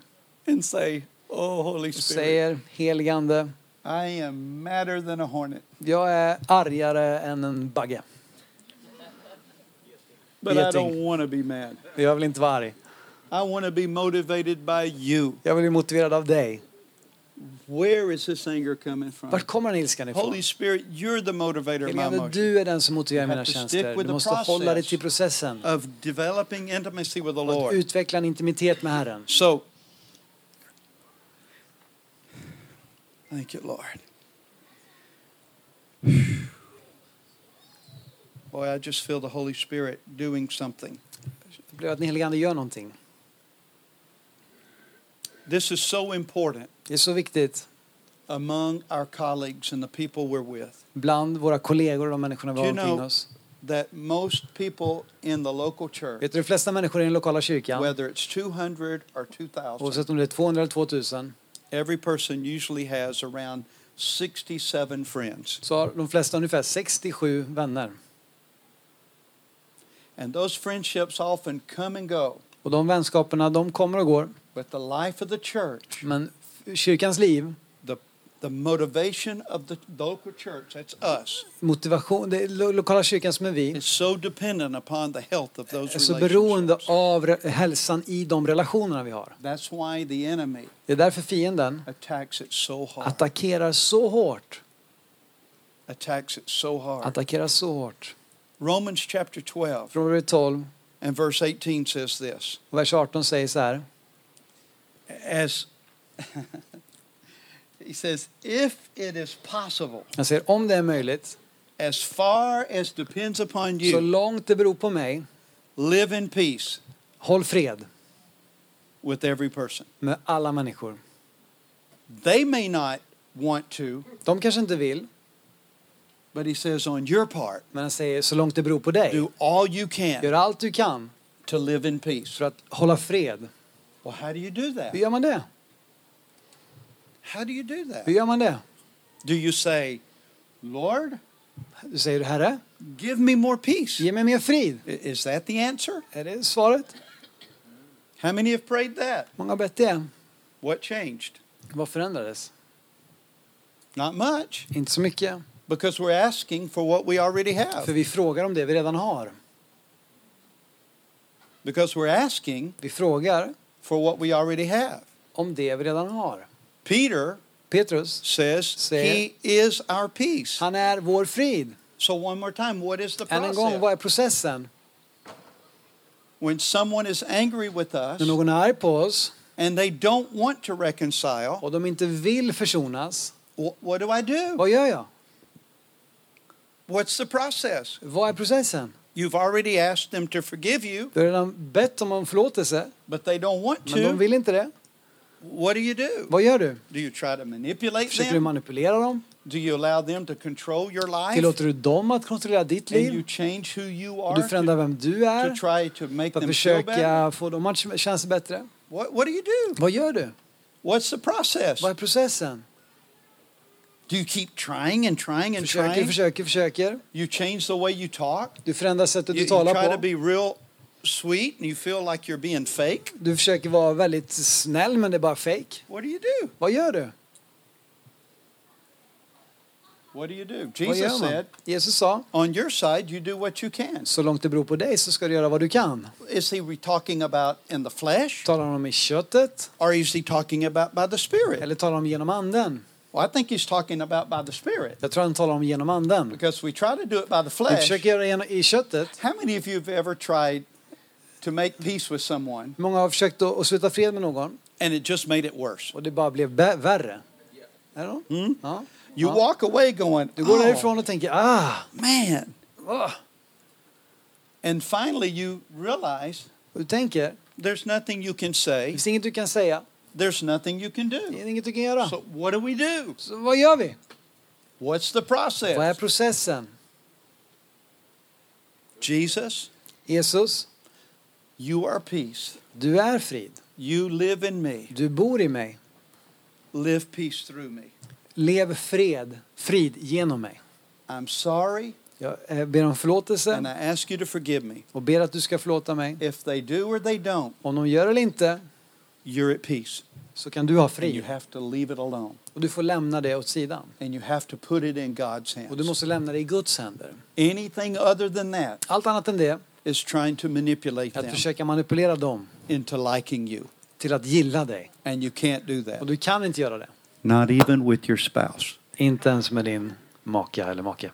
Speaker 2: and say, Oh, Holy
Speaker 3: och
Speaker 2: Spirit,
Speaker 3: säger heligande,
Speaker 2: I am madder than a hornet,
Speaker 3: jag är argare än en bagge.
Speaker 2: But I don't want to be mad.
Speaker 3: Jag vill inte vara arg.
Speaker 2: I want to be motivated by you.
Speaker 3: Jag vill bli motiverad av dig.
Speaker 2: Where is this anger coming from?
Speaker 3: Vart kommer den ilskan ifrån?
Speaker 2: Holy Spirit, you're the motivator of my emotions.
Speaker 3: du är den som motiverar mina känslor.
Speaker 2: with
Speaker 3: Du
Speaker 2: the
Speaker 3: måste hålla dig till processen.
Speaker 2: Of developing intimacy with the
Speaker 3: Och att
Speaker 2: Lord.
Speaker 3: utveckla en intimitet med Herren.
Speaker 2: So, thank you, Lord. Boy, I just feel the Holy Spirit doing something.
Speaker 3: Det blir att den heligande gör någonting.
Speaker 2: This is so important
Speaker 3: Det är så viktigt
Speaker 2: among our colleagues and the people we're with.
Speaker 3: bland våra kollegor och de människorna vi har
Speaker 2: You know,
Speaker 3: omkring oss.
Speaker 2: that most people in the local church,
Speaker 3: Vet du, de flesta människor i den lokala kyrkan,
Speaker 2: whether it's 200 or 2,000,
Speaker 3: oavsett om det är 200 eller 2000,
Speaker 2: every person usually has around 67 friends.
Speaker 3: så har de flesta ungefär 67 vänner.
Speaker 2: And those friendships often come and go.
Speaker 3: Och de vänskaperna, de kommer och går.
Speaker 2: But the life of the church,
Speaker 3: Men kyrkans liv,
Speaker 2: the, the motivation of the local church, that's us,
Speaker 3: motivation, det lo- lokala kyrkan som är vi,
Speaker 2: is so dependent upon the health of those
Speaker 3: är så beroende
Speaker 2: relationships.
Speaker 3: av re- hälsan i de relationerna vi har.
Speaker 2: That's why the enemy
Speaker 3: Det är därför fienden
Speaker 2: attacks it so hard.
Speaker 3: attackerar så hårt.
Speaker 2: Attacks it so hard.
Speaker 3: Attackerar så hårt.
Speaker 2: Romans chapter 12
Speaker 3: Från 12,
Speaker 2: and verse 18 says this.
Speaker 3: vers 18 säger så här.
Speaker 2: As (laughs) he says, if it is possible,
Speaker 3: Han säger om det är möjligt,
Speaker 2: as far as depends upon
Speaker 3: så
Speaker 2: you,
Speaker 3: långt det beror på mig,
Speaker 2: live in peace
Speaker 3: håll fred
Speaker 2: with every person.
Speaker 3: med alla människor.
Speaker 2: They may not want to,
Speaker 3: De kanske inte vill,
Speaker 2: but he says, on your part,
Speaker 3: men han säger så långt det beror på dig.
Speaker 2: do all you can
Speaker 3: Gör allt du kan
Speaker 2: to live in peace.
Speaker 3: för att hålla fred.
Speaker 2: Well, how do you do that?
Speaker 3: Hur gör man det?
Speaker 2: How do you do that?
Speaker 3: Hur gör man det?
Speaker 2: Do you say, Lord,
Speaker 3: Du säger Herre,
Speaker 2: give me more peace?
Speaker 3: ge mig mer frid.
Speaker 2: Is that the answer?
Speaker 3: Är det svaret?
Speaker 2: How many have prayed that?
Speaker 3: Många har bett det.
Speaker 2: What changed?
Speaker 3: Vad förändrades?
Speaker 2: Not much,
Speaker 3: Inte så mycket.
Speaker 2: Because we're asking for what we already
Speaker 3: För
Speaker 2: have.
Speaker 3: vi frågar om det vi redan har.
Speaker 2: Because we're asking
Speaker 3: Vi frågar
Speaker 2: for what we already have.
Speaker 3: om det vi redan har.
Speaker 2: Peter
Speaker 3: Petrus,
Speaker 2: says
Speaker 3: Säger-
Speaker 2: he is our peace.
Speaker 3: han är vår frid.
Speaker 2: So one more time, what is the
Speaker 3: Än en gång,
Speaker 2: process?
Speaker 3: vad är processen?
Speaker 2: When someone is angry with us
Speaker 3: När någon är arg på oss
Speaker 2: and they don't want to reconcile,
Speaker 3: och de inte vill försonas,
Speaker 2: wh- what do I do?
Speaker 3: vad gör jag?
Speaker 2: What's the process?
Speaker 3: Vad är processen?
Speaker 2: You've already asked them to forgive you,
Speaker 3: Du har redan bett om en förlåtelse,
Speaker 2: but they don't want
Speaker 3: men de
Speaker 2: to.
Speaker 3: vill inte det.
Speaker 2: What do you do?
Speaker 3: Vad gör du?
Speaker 2: Do you try to manipulate
Speaker 3: Försöker du
Speaker 2: them?
Speaker 3: manipulera dem?
Speaker 2: Do you allow them to control your life?
Speaker 3: Tillåter du dem att kontrollera ditt
Speaker 2: And you
Speaker 3: liv?
Speaker 2: change who you
Speaker 3: Och
Speaker 2: are
Speaker 3: du förändrar vem du
Speaker 2: to,
Speaker 3: är
Speaker 2: to try to make
Speaker 3: för att
Speaker 2: them feel better?
Speaker 3: försöka få dem att känna sig bättre?
Speaker 2: What, what do you do?
Speaker 3: Vad gör du?
Speaker 2: What's the process?
Speaker 3: Vad är processen?
Speaker 2: Do you keep trying and trying and
Speaker 3: Försöker,
Speaker 2: trying?
Speaker 3: försöker, försöker.
Speaker 2: You change the way you talk?
Speaker 3: Du förändrar sättet
Speaker 2: You,
Speaker 3: du
Speaker 2: you
Speaker 3: talar
Speaker 2: try to
Speaker 3: på.
Speaker 2: be real sweet and you feel like you're being fake?
Speaker 3: Du försöker vara väldigt snäll men det är bara fake.
Speaker 2: What do you do?
Speaker 3: Vad gör du?
Speaker 2: What do you do? Jesus said,
Speaker 3: Jesus sa,
Speaker 2: on your side, you do what you can.
Speaker 3: så långt det beror på dig så ska du göra vad du kan.
Speaker 2: Is he talking about in the flesh
Speaker 3: Talar han om i köttet
Speaker 2: or is he talking about by the Spirit?
Speaker 3: eller talar han om genom anden?
Speaker 2: Well, I think he's talking about by the Spirit
Speaker 3: Jag tror han talar om genom anden.
Speaker 2: because we try to do it by the
Speaker 3: Vi
Speaker 2: flesh.
Speaker 3: försöker göra det i köttet.
Speaker 2: How many of you have ever tried to make peace with someone
Speaker 3: Många har försökt att sluta fred med någon
Speaker 2: and it just made it worse?
Speaker 3: och det bara blev vä- värre. Är det så?
Speaker 2: Mm?
Speaker 3: Ja.
Speaker 2: You
Speaker 3: Ja.
Speaker 2: walk away going,
Speaker 3: Du går
Speaker 2: oh,
Speaker 3: därifrån och tänker, ah,
Speaker 2: man.
Speaker 3: ah.
Speaker 2: And finally you realize
Speaker 3: du tänker,
Speaker 2: there's nothing you can
Speaker 3: det
Speaker 2: say,
Speaker 3: finns inget du kan säga,
Speaker 2: there's nothing you can
Speaker 3: det
Speaker 2: do.
Speaker 3: är inget du kan göra.
Speaker 2: So what do we do?
Speaker 3: Så vad gör vi?
Speaker 2: What's the
Speaker 3: Vad är
Speaker 2: process?
Speaker 3: processen?
Speaker 2: Jesus,
Speaker 3: Jesus,
Speaker 2: you are peace.
Speaker 3: du är frid.
Speaker 2: You live in me.
Speaker 3: Du bor i mig.
Speaker 2: Live peace through me.
Speaker 3: Lev fred, frid genom mig.
Speaker 2: I'm sorry
Speaker 3: Jag eh, ber om förlåtelse
Speaker 2: and I ask you to forgive me.
Speaker 3: och ber att du ska förlåta mig.
Speaker 2: If they do or they don't,
Speaker 3: Om de gör eller inte
Speaker 2: you're at peace.
Speaker 3: så kan du ha
Speaker 2: And you
Speaker 3: frid.
Speaker 2: have to leave it alone.
Speaker 3: Och du får lämna det åt sidan.
Speaker 2: And you have to put it in God's
Speaker 3: Och du
Speaker 2: hands.
Speaker 3: måste lämna det i Guds händer.
Speaker 2: Anything other than that
Speaker 3: Allt annat än det
Speaker 2: is trying to manipulate
Speaker 3: är att
Speaker 2: them
Speaker 3: försöka manipulera dem
Speaker 2: into liking you.
Speaker 3: till att gilla dig.
Speaker 2: And you can't do
Speaker 3: Och
Speaker 2: that.
Speaker 3: du kan inte göra det.
Speaker 2: Not even with your spouse.
Speaker 3: Inte ens med din maka eller make.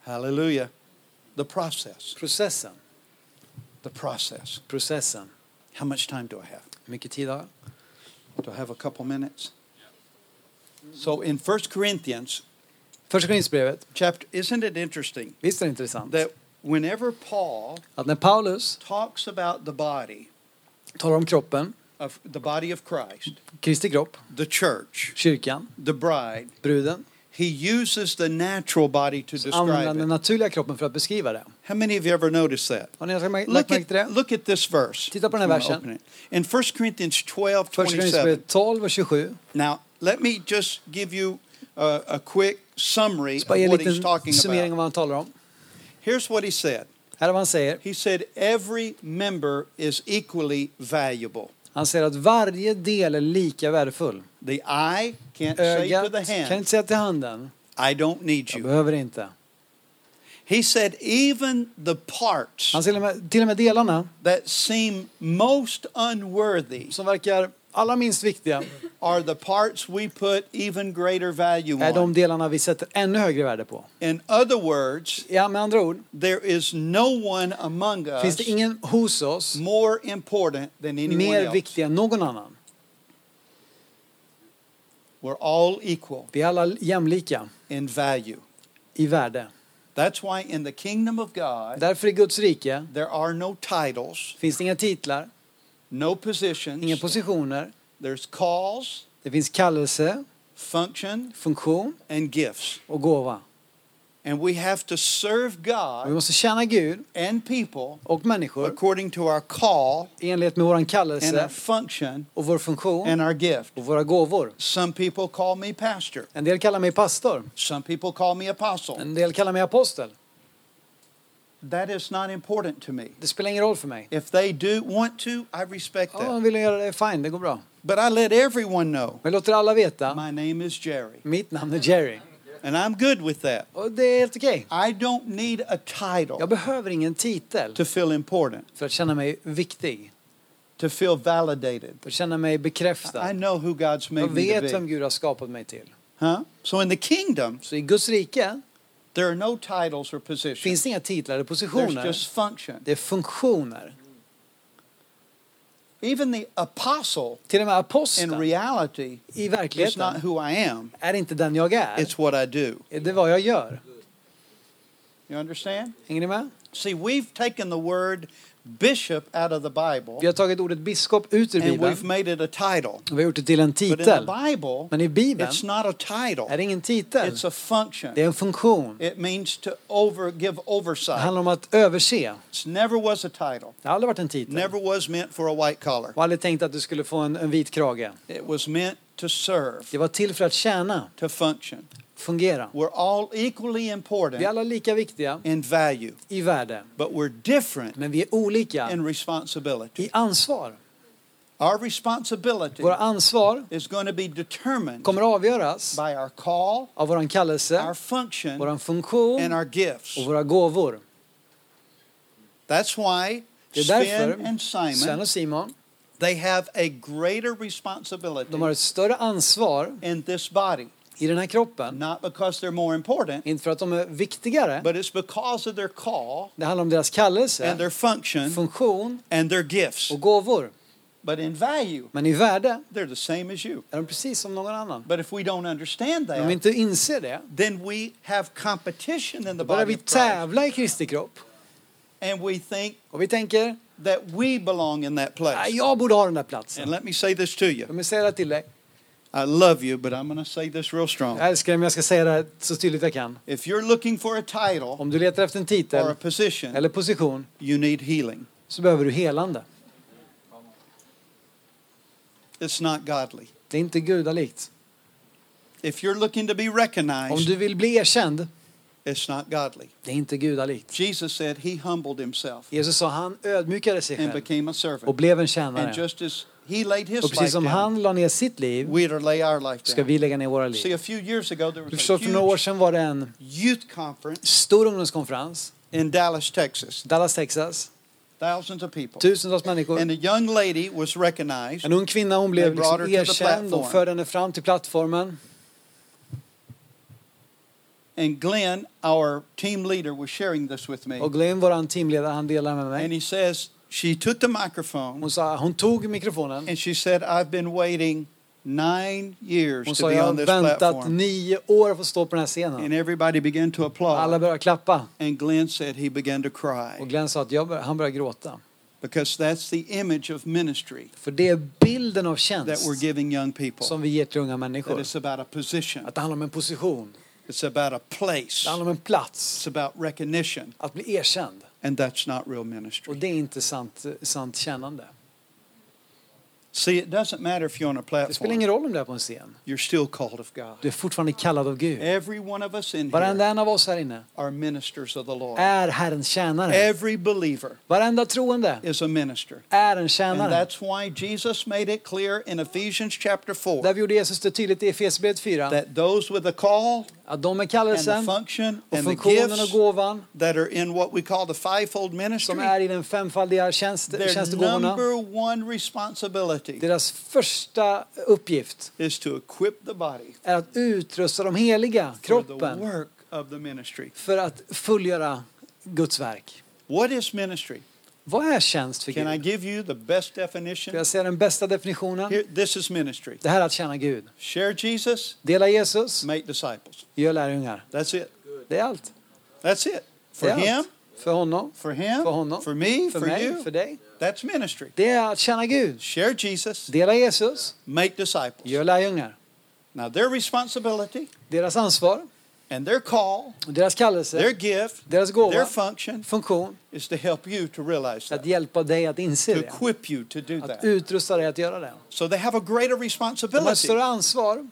Speaker 2: Hallelujah. The process.
Speaker 3: Processen.
Speaker 2: The process.
Speaker 3: Processen.
Speaker 2: How much time do I have?
Speaker 3: Hur mycket tid har jag?
Speaker 2: Do I have a couple minutes? So in 1 Corinthians
Speaker 3: Första Korinthierbrevet.
Speaker 2: chapter isn't it interesting
Speaker 3: Visst är det intressant?
Speaker 2: that whenever Paul
Speaker 3: Att när Paulus
Speaker 2: talks about the body
Speaker 3: talar om kroppen,
Speaker 2: of the body of Christ,
Speaker 3: Kristi kropp,
Speaker 2: the church,
Speaker 3: kyrkan,
Speaker 2: the bride,
Speaker 3: bruden,
Speaker 2: he uses the natural body to
Speaker 3: använder
Speaker 2: describe
Speaker 3: den
Speaker 2: it.
Speaker 3: naturliga kroppen för att beskriva det.
Speaker 2: How many of you ever noticed that?
Speaker 3: Har ni lagt märke
Speaker 2: Look
Speaker 3: märke till det?
Speaker 2: at, look at this verse.
Speaker 3: Titta på den här versen.
Speaker 2: In 1 Corinthians 12,
Speaker 3: Första
Speaker 2: 27.
Speaker 3: Korinthierbrevet 12 och 27.
Speaker 2: Now, let me just give you a, a quick summary of what he's talking
Speaker 3: summering
Speaker 2: about.
Speaker 3: av vad han talar om.
Speaker 2: Here's what he said.
Speaker 3: Här är vad han säger.
Speaker 2: He said, Every member is equally valuable.
Speaker 3: Han säger att varje del är lika värdefull.
Speaker 2: The eye can't say to
Speaker 3: Ögat
Speaker 2: the
Speaker 3: kan
Speaker 2: hand,
Speaker 3: inte säga till handen,
Speaker 2: I don't need
Speaker 3: jag
Speaker 2: you.
Speaker 3: behöver inte.
Speaker 2: He said, Even the parts
Speaker 3: Han säger till och med, till och med delarna
Speaker 2: that seem most unworthy
Speaker 3: som verkar allra minst viktiga
Speaker 2: are the parts we put even greater value
Speaker 3: är de
Speaker 2: on.
Speaker 3: delarna vi sätter ännu högre värde på.
Speaker 2: In other words,
Speaker 3: Ja, med andra ord
Speaker 2: there is no one among
Speaker 3: finns det ingen hos oss
Speaker 2: more important than anyone
Speaker 3: mer
Speaker 2: else.
Speaker 3: viktig än någon annan.
Speaker 2: We're all equal
Speaker 3: Vi är alla jämlika
Speaker 2: in value.
Speaker 3: i värde.
Speaker 2: That's why in the kingdom of God,
Speaker 3: Därför i Guds rike
Speaker 2: there are no titles,
Speaker 3: finns det inga titlar,
Speaker 2: no
Speaker 3: inga
Speaker 2: positions.
Speaker 3: positioner.
Speaker 2: There's calls,
Speaker 3: Det finns kallelse,
Speaker 2: function,
Speaker 3: funktion
Speaker 2: and gifts.
Speaker 3: och gåva.
Speaker 2: And we have to serve
Speaker 3: Vi
Speaker 2: God
Speaker 3: måste tjäna Gud
Speaker 2: and people
Speaker 3: och människor
Speaker 2: according to our call
Speaker 3: i enlighet med vår
Speaker 2: and our
Speaker 3: kallelse
Speaker 2: function
Speaker 3: och vår funktion
Speaker 2: and our gift.
Speaker 3: och våra gåvor.
Speaker 2: Some people call me pastor.
Speaker 3: En del kallar mig pastor,
Speaker 2: Some people call me apostle.
Speaker 3: en del kallar mig apostel.
Speaker 2: That is not important to me.
Speaker 3: Det spelar ingen roll för mig.
Speaker 2: If they do want to, I respect
Speaker 3: Ja,
Speaker 2: that.
Speaker 3: om vill göra det, fine, det går bra.
Speaker 2: But I let everyone know
Speaker 3: Men jag låter alla veta,
Speaker 2: my name is Jerry.
Speaker 3: mitt namn är Jerry.
Speaker 2: And I'm good with that.
Speaker 3: Och det är helt okej.
Speaker 2: I don't need a title
Speaker 3: Jag behöver ingen titel
Speaker 2: to feel important,
Speaker 3: för att känna mig viktig,
Speaker 2: to feel validated.
Speaker 3: för att känna mig
Speaker 2: I
Speaker 3: bekräftad.
Speaker 2: know who God's
Speaker 3: Jag
Speaker 2: made me
Speaker 3: vet
Speaker 2: to
Speaker 3: vem
Speaker 2: be.
Speaker 3: Gud har skapat mig till.
Speaker 2: Huh? So in the kingdom,
Speaker 3: Så i Guds rike
Speaker 2: there are no titles or positions.
Speaker 3: finns det inga titlar eller
Speaker 2: There's
Speaker 3: positioner.
Speaker 2: just function.
Speaker 3: Det är funktioner.
Speaker 2: Even the apostle,
Speaker 3: Till och med
Speaker 2: in reality,
Speaker 3: i
Speaker 2: is not who I am.
Speaker 3: är inte den jag är.
Speaker 2: It's what I do.
Speaker 3: Det är vad jag gör.
Speaker 2: You understand?
Speaker 3: Hänger ni med?
Speaker 2: See, we've taken the word bishop out of the
Speaker 3: Vi
Speaker 2: Bible
Speaker 3: har tagit ordet biskop ut ur
Speaker 2: and
Speaker 3: Bibeln
Speaker 2: we've made it a title.
Speaker 3: och vi har gjort det till en
Speaker 2: But in the
Speaker 3: titel.
Speaker 2: Bible,
Speaker 3: Men i Bibeln
Speaker 2: it's not a title.
Speaker 3: är det ingen titel.
Speaker 2: It's a function.
Speaker 3: Det är en funktion.
Speaker 2: It means to over give
Speaker 3: Det
Speaker 2: oversight.
Speaker 3: handlar om att överse.
Speaker 2: It never was a title.
Speaker 3: Det har aldrig varit en titel.
Speaker 2: Never was meant for a white collar.
Speaker 3: Och aldrig tänkt att du skulle få en, en vit krage.
Speaker 2: It was meant to serve,
Speaker 3: Det var till för att tjäna,
Speaker 2: to function.
Speaker 3: Fungera.
Speaker 2: We're all equally
Speaker 3: Vi är
Speaker 2: important
Speaker 3: alla lika viktiga
Speaker 2: in value,
Speaker 3: i värde.
Speaker 2: but we're different
Speaker 3: Men vi är olika
Speaker 2: in responsibility.
Speaker 3: i ansvar.
Speaker 2: Our responsibility
Speaker 3: Våra ansvar
Speaker 2: is going to be determined
Speaker 3: kommer avgöras
Speaker 2: by our call,
Speaker 3: av
Speaker 2: our
Speaker 3: kallelse,
Speaker 2: function,
Speaker 3: våran
Speaker 2: and
Speaker 3: funktion
Speaker 2: our gifts.
Speaker 3: och våra gåvor.
Speaker 2: That's why
Speaker 3: Det är
Speaker 2: Sven
Speaker 3: därför
Speaker 2: and
Speaker 3: Sven
Speaker 2: Simon
Speaker 3: och Simon,
Speaker 2: they have a greater responsibility
Speaker 3: de har ett större ansvar
Speaker 2: in this body,
Speaker 3: i den här kroppen.
Speaker 2: not because they're more important,
Speaker 3: Inte för att de är viktigare.
Speaker 2: but it's because of their call
Speaker 3: Det handlar om deras
Speaker 2: and
Speaker 3: kallelse,
Speaker 2: their function
Speaker 3: funktion
Speaker 2: and their gifts.
Speaker 3: och gåvor.
Speaker 2: But in value,
Speaker 3: Men i värde
Speaker 2: they're the same as you.
Speaker 3: är de precis som någon annan.
Speaker 2: But if we don't understand
Speaker 3: Om vi
Speaker 2: that,
Speaker 3: inte inser det,
Speaker 2: then we have competition in the
Speaker 3: då börjar
Speaker 2: body
Speaker 3: vi
Speaker 2: of Christ,
Speaker 3: tävla i Kristi kropp.
Speaker 2: and we think
Speaker 3: Och vi tänker,
Speaker 2: that we belong in that
Speaker 3: "Nej,
Speaker 2: place.
Speaker 3: jag borde ha den där
Speaker 2: And
Speaker 3: platsen.
Speaker 2: let me say this to you.
Speaker 3: Låt mig säga det till dig.
Speaker 2: I love you, but I'm going to say this real strong.
Speaker 3: Jag älskar dig men jag ska säga det här så tydligt jag kan.
Speaker 2: If you're looking for a title
Speaker 3: Om du letar efter en
Speaker 2: or a
Speaker 3: titel
Speaker 2: position,
Speaker 3: eller position
Speaker 2: you need healing.
Speaker 3: så behöver du helande.
Speaker 2: It's not godly.
Speaker 3: Det är inte gudalikt.
Speaker 2: If you're looking to be
Speaker 3: Om
Speaker 2: recognized,
Speaker 3: du vill bli erkänd,
Speaker 2: it's not godly.
Speaker 3: det är inte gudalikt.
Speaker 2: Jesus said he humbled himself
Speaker 3: Jesus sa han ödmjukade sig
Speaker 2: and
Speaker 3: själv
Speaker 2: became a
Speaker 3: och
Speaker 2: servant.
Speaker 3: blev en
Speaker 2: And
Speaker 3: tjänare.
Speaker 2: just as he laid his
Speaker 3: Och
Speaker 2: life
Speaker 3: precis som
Speaker 2: down,
Speaker 3: han la ner sitt liv
Speaker 2: to lay our life
Speaker 3: ska vi lägga ner våra
Speaker 2: See,
Speaker 3: liv.
Speaker 2: a few years ago, there was
Speaker 3: förstår, för några år sedan var det en
Speaker 2: youth conference
Speaker 3: stor ungdomskonferens.
Speaker 2: in Dallas, Texas.
Speaker 3: Dallas, Texas.
Speaker 2: Thousands of people.
Speaker 3: Tusentals människor.
Speaker 2: And a young lady was recognized.
Speaker 3: En ung kvinna hon blev liksom erkänd och förde henne fram till plattformen.
Speaker 2: And Glenn, our team leader, was sharing this with me.
Speaker 3: Och Glenn, vår teamledare, han delar med
Speaker 2: And
Speaker 3: mig.
Speaker 2: he says, she took the microphone
Speaker 3: Hon sa, hon tog mikrofonen.
Speaker 2: and she said, I've been waiting nine years
Speaker 3: Hon
Speaker 2: to
Speaker 3: sa,
Speaker 2: be on this
Speaker 3: väntat
Speaker 2: platform.
Speaker 3: nio år för att stå på den här
Speaker 2: And
Speaker 3: scenen.
Speaker 2: everybody began to
Speaker 3: Alla
Speaker 2: applaud.
Speaker 3: började klappa.
Speaker 2: And Glenn said he began to
Speaker 3: Och
Speaker 2: cry
Speaker 3: Glenn sa att jag han började gråta.
Speaker 2: because that's the image of ministry
Speaker 3: För det är bilden av
Speaker 2: that
Speaker 3: tjänst
Speaker 2: we're giving young people.
Speaker 3: som vi ger till unga
Speaker 2: That
Speaker 3: människor.
Speaker 2: it's about a position.
Speaker 3: Att det handlar om en position.
Speaker 2: It's about a place.
Speaker 3: Det handlar om en plats.
Speaker 2: It's about recognition.
Speaker 3: Att bli erkänd.
Speaker 2: And that's not real
Speaker 3: Och
Speaker 2: ministry.
Speaker 3: det är inte sant, sant tjänande.
Speaker 2: See, it doesn't matter if you're on a
Speaker 3: Det spelar
Speaker 2: platform.
Speaker 3: ingen roll om du är på en scen.
Speaker 2: You're still called of God.
Speaker 3: Du är fortfarande kallad av Gud.
Speaker 2: Every one of us in
Speaker 3: Varenda
Speaker 2: here
Speaker 3: en av oss här inne
Speaker 2: are ministers of the Lord.
Speaker 3: är Herrens tjänare.
Speaker 2: Every believer
Speaker 3: Varenda troende
Speaker 2: is a minister.
Speaker 3: är en
Speaker 2: And
Speaker 3: tjänare.
Speaker 2: that's why Jesus made it clear in Ephesians chapter 4
Speaker 3: Därför gjorde Jesus det tydligt i Efesierbrevet 4
Speaker 2: that those with the call
Speaker 3: att de
Speaker 2: the
Speaker 3: kallelsen och funktionen och gåvan
Speaker 2: that are in what we call the fivefold
Speaker 3: som
Speaker 2: ministry,
Speaker 3: är i den femfaldiga tjänst, tjänstegåvorna. Deras första uppgift
Speaker 2: is to equip the body
Speaker 3: är att utrusta de heliga,
Speaker 2: for the
Speaker 3: kroppen,
Speaker 2: work of the ministry.
Speaker 3: för att fullgöra Guds verk.
Speaker 2: What is ministry?
Speaker 3: Vad är tjänst för
Speaker 2: Can I
Speaker 3: Gud?
Speaker 2: give you the best definition?
Speaker 3: jag säga den bästa definitionen?
Speaker 2: Here, this is ministry.
Speaker 3: Det här är att tjäna Gud.
Speaker 2: Share Jesus,
Speaker 3: Dela Jesus,
Speaker 2: make disciples.
Speaker 3: gör lärjungar.
Speaker 2: That's it.
Speaker 3: Det är allt.
Speaker 2: That's it. For
Speaker 3: Det är
Speaker 2: him,
Speaker 3: allt. För honom,
Speaker 2: for him,
Speaker 3: för honom,
Speaker 2: for me,
Speaker 3: för
Speaker 2: for
Speaker 3: mig,
Speaker 2: you.
Speaker 3: för dig.
Speaker 2: That's ministry.
Speaker 3: Det är att tjäna Gud.
Speaker 2: Share Jesus,
Speaker 3: Dela Jesus,
Speaker 2: make disciples.
Speaker 3: gör lärjungar.
Speaker 2: Now, their responsibility
Speaker 3: Deras ansvar,
Speaker 2: and their call,
Speaker 3: deras kallelse,
Speaker 2: their gift,
Speaker 3: deras
Speaker 2: their
Speaker 3: gåva,
Speaker 2: function
Speaker 3: funktion,
Speaker 2: is to help you to realize
Speaker 3: att
Speaker 2: that,
Speaker 3: hjälpa dig att inse
Speaker 2: to
Speaker 3: det.
Speaker 2: equip you to do
Speaker 3: Att
Speaker 2: that.
Speaker 3: utrusta dig att göra det.
Speaker 2: So they have a greater
Speaker 3: De har ett
Speaker 2: responsibility,
Speaker 3: större ansvar,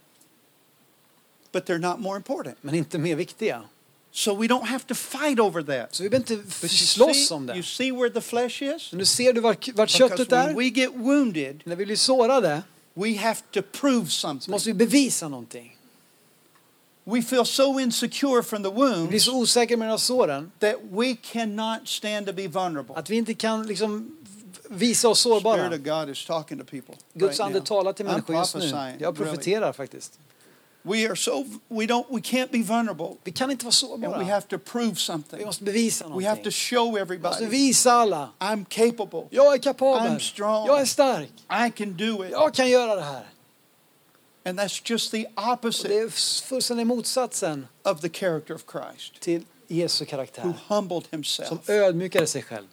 Speaker 2: but they're not more important.
Speaker 3: men inte mer viktiga.
Speaker 2: So we don't have to fight over that.
Speaker 3: Så vi behöver inte
Speaker 2: you
Speaker 3: slåss om
Speaker 2: you
Speaker 3: det.
Speaker 2: see where the flesh is?
Speaker 3: Nu ser du vart, vart köttet är.
Speaker 2: we get wounded,
Speaker 3: När vi blir sårade
Speaker 2: we have to prove
Speaker 3: så
Speaker 2: something.
Speaker 3: måste vi bevisa någonting.
Speaker 2: We feel so insecure from the
Speaker 3: Vi blir så osäkra med de här såren
Speaker 2: that we cannot stand to be vulnerable.
Speaker 3: att vi inte kan liksom visa oss
Speaker 2: Spirit
Speaker 3: sårbara.
Speaker 2: of God is talking to people.
Speaker 3: Guds
Speaker 2: right
Speaker 3: ande
Speaker 2: now.
Speaker 3: talar till
Speaker 2: I'm
Speaker 3: människor just nu.
Speaker 2: prophesying,
Speaker 3: Jag profeterar faktiskt.
Speaker 2: We are so we don't we can't be vulnerable,
Speaker 3: Vi kan inte vara
Speaker 2: and we
Speaker 3: sårbara.
Speaker 2: have to prove
Speaker 3: Vi
Speaker 2: something.
Speaker 3: måste bevisa
Speaker 2: We have to show
Speaker 3: Vi måste
Speaker 2: everybody
Speaker 3: visa alla.
Speaker 2: I'm capable.
Speaker 3: Jag är kapabel.
Speaker 2: I'm strong.
Speaker 3: Jag är stark.
Speaker 2: I can do it.
Speaker 3: Jag kan göra det här.
Speaker 2: And that's just the
Speaker 3: Och det
Speaker 2: opposite
Speaker 3: är fullständigt motsatsen
Speaker 2: of the character of Christ,
Speaker 3: till Jesu
Speaker 2: who
Speaker 3: karaktär.
Speaker 2: humbled
Speaker 3: Som
Speaker 2: himself.
Speaker 3: ödmjukade sig själv.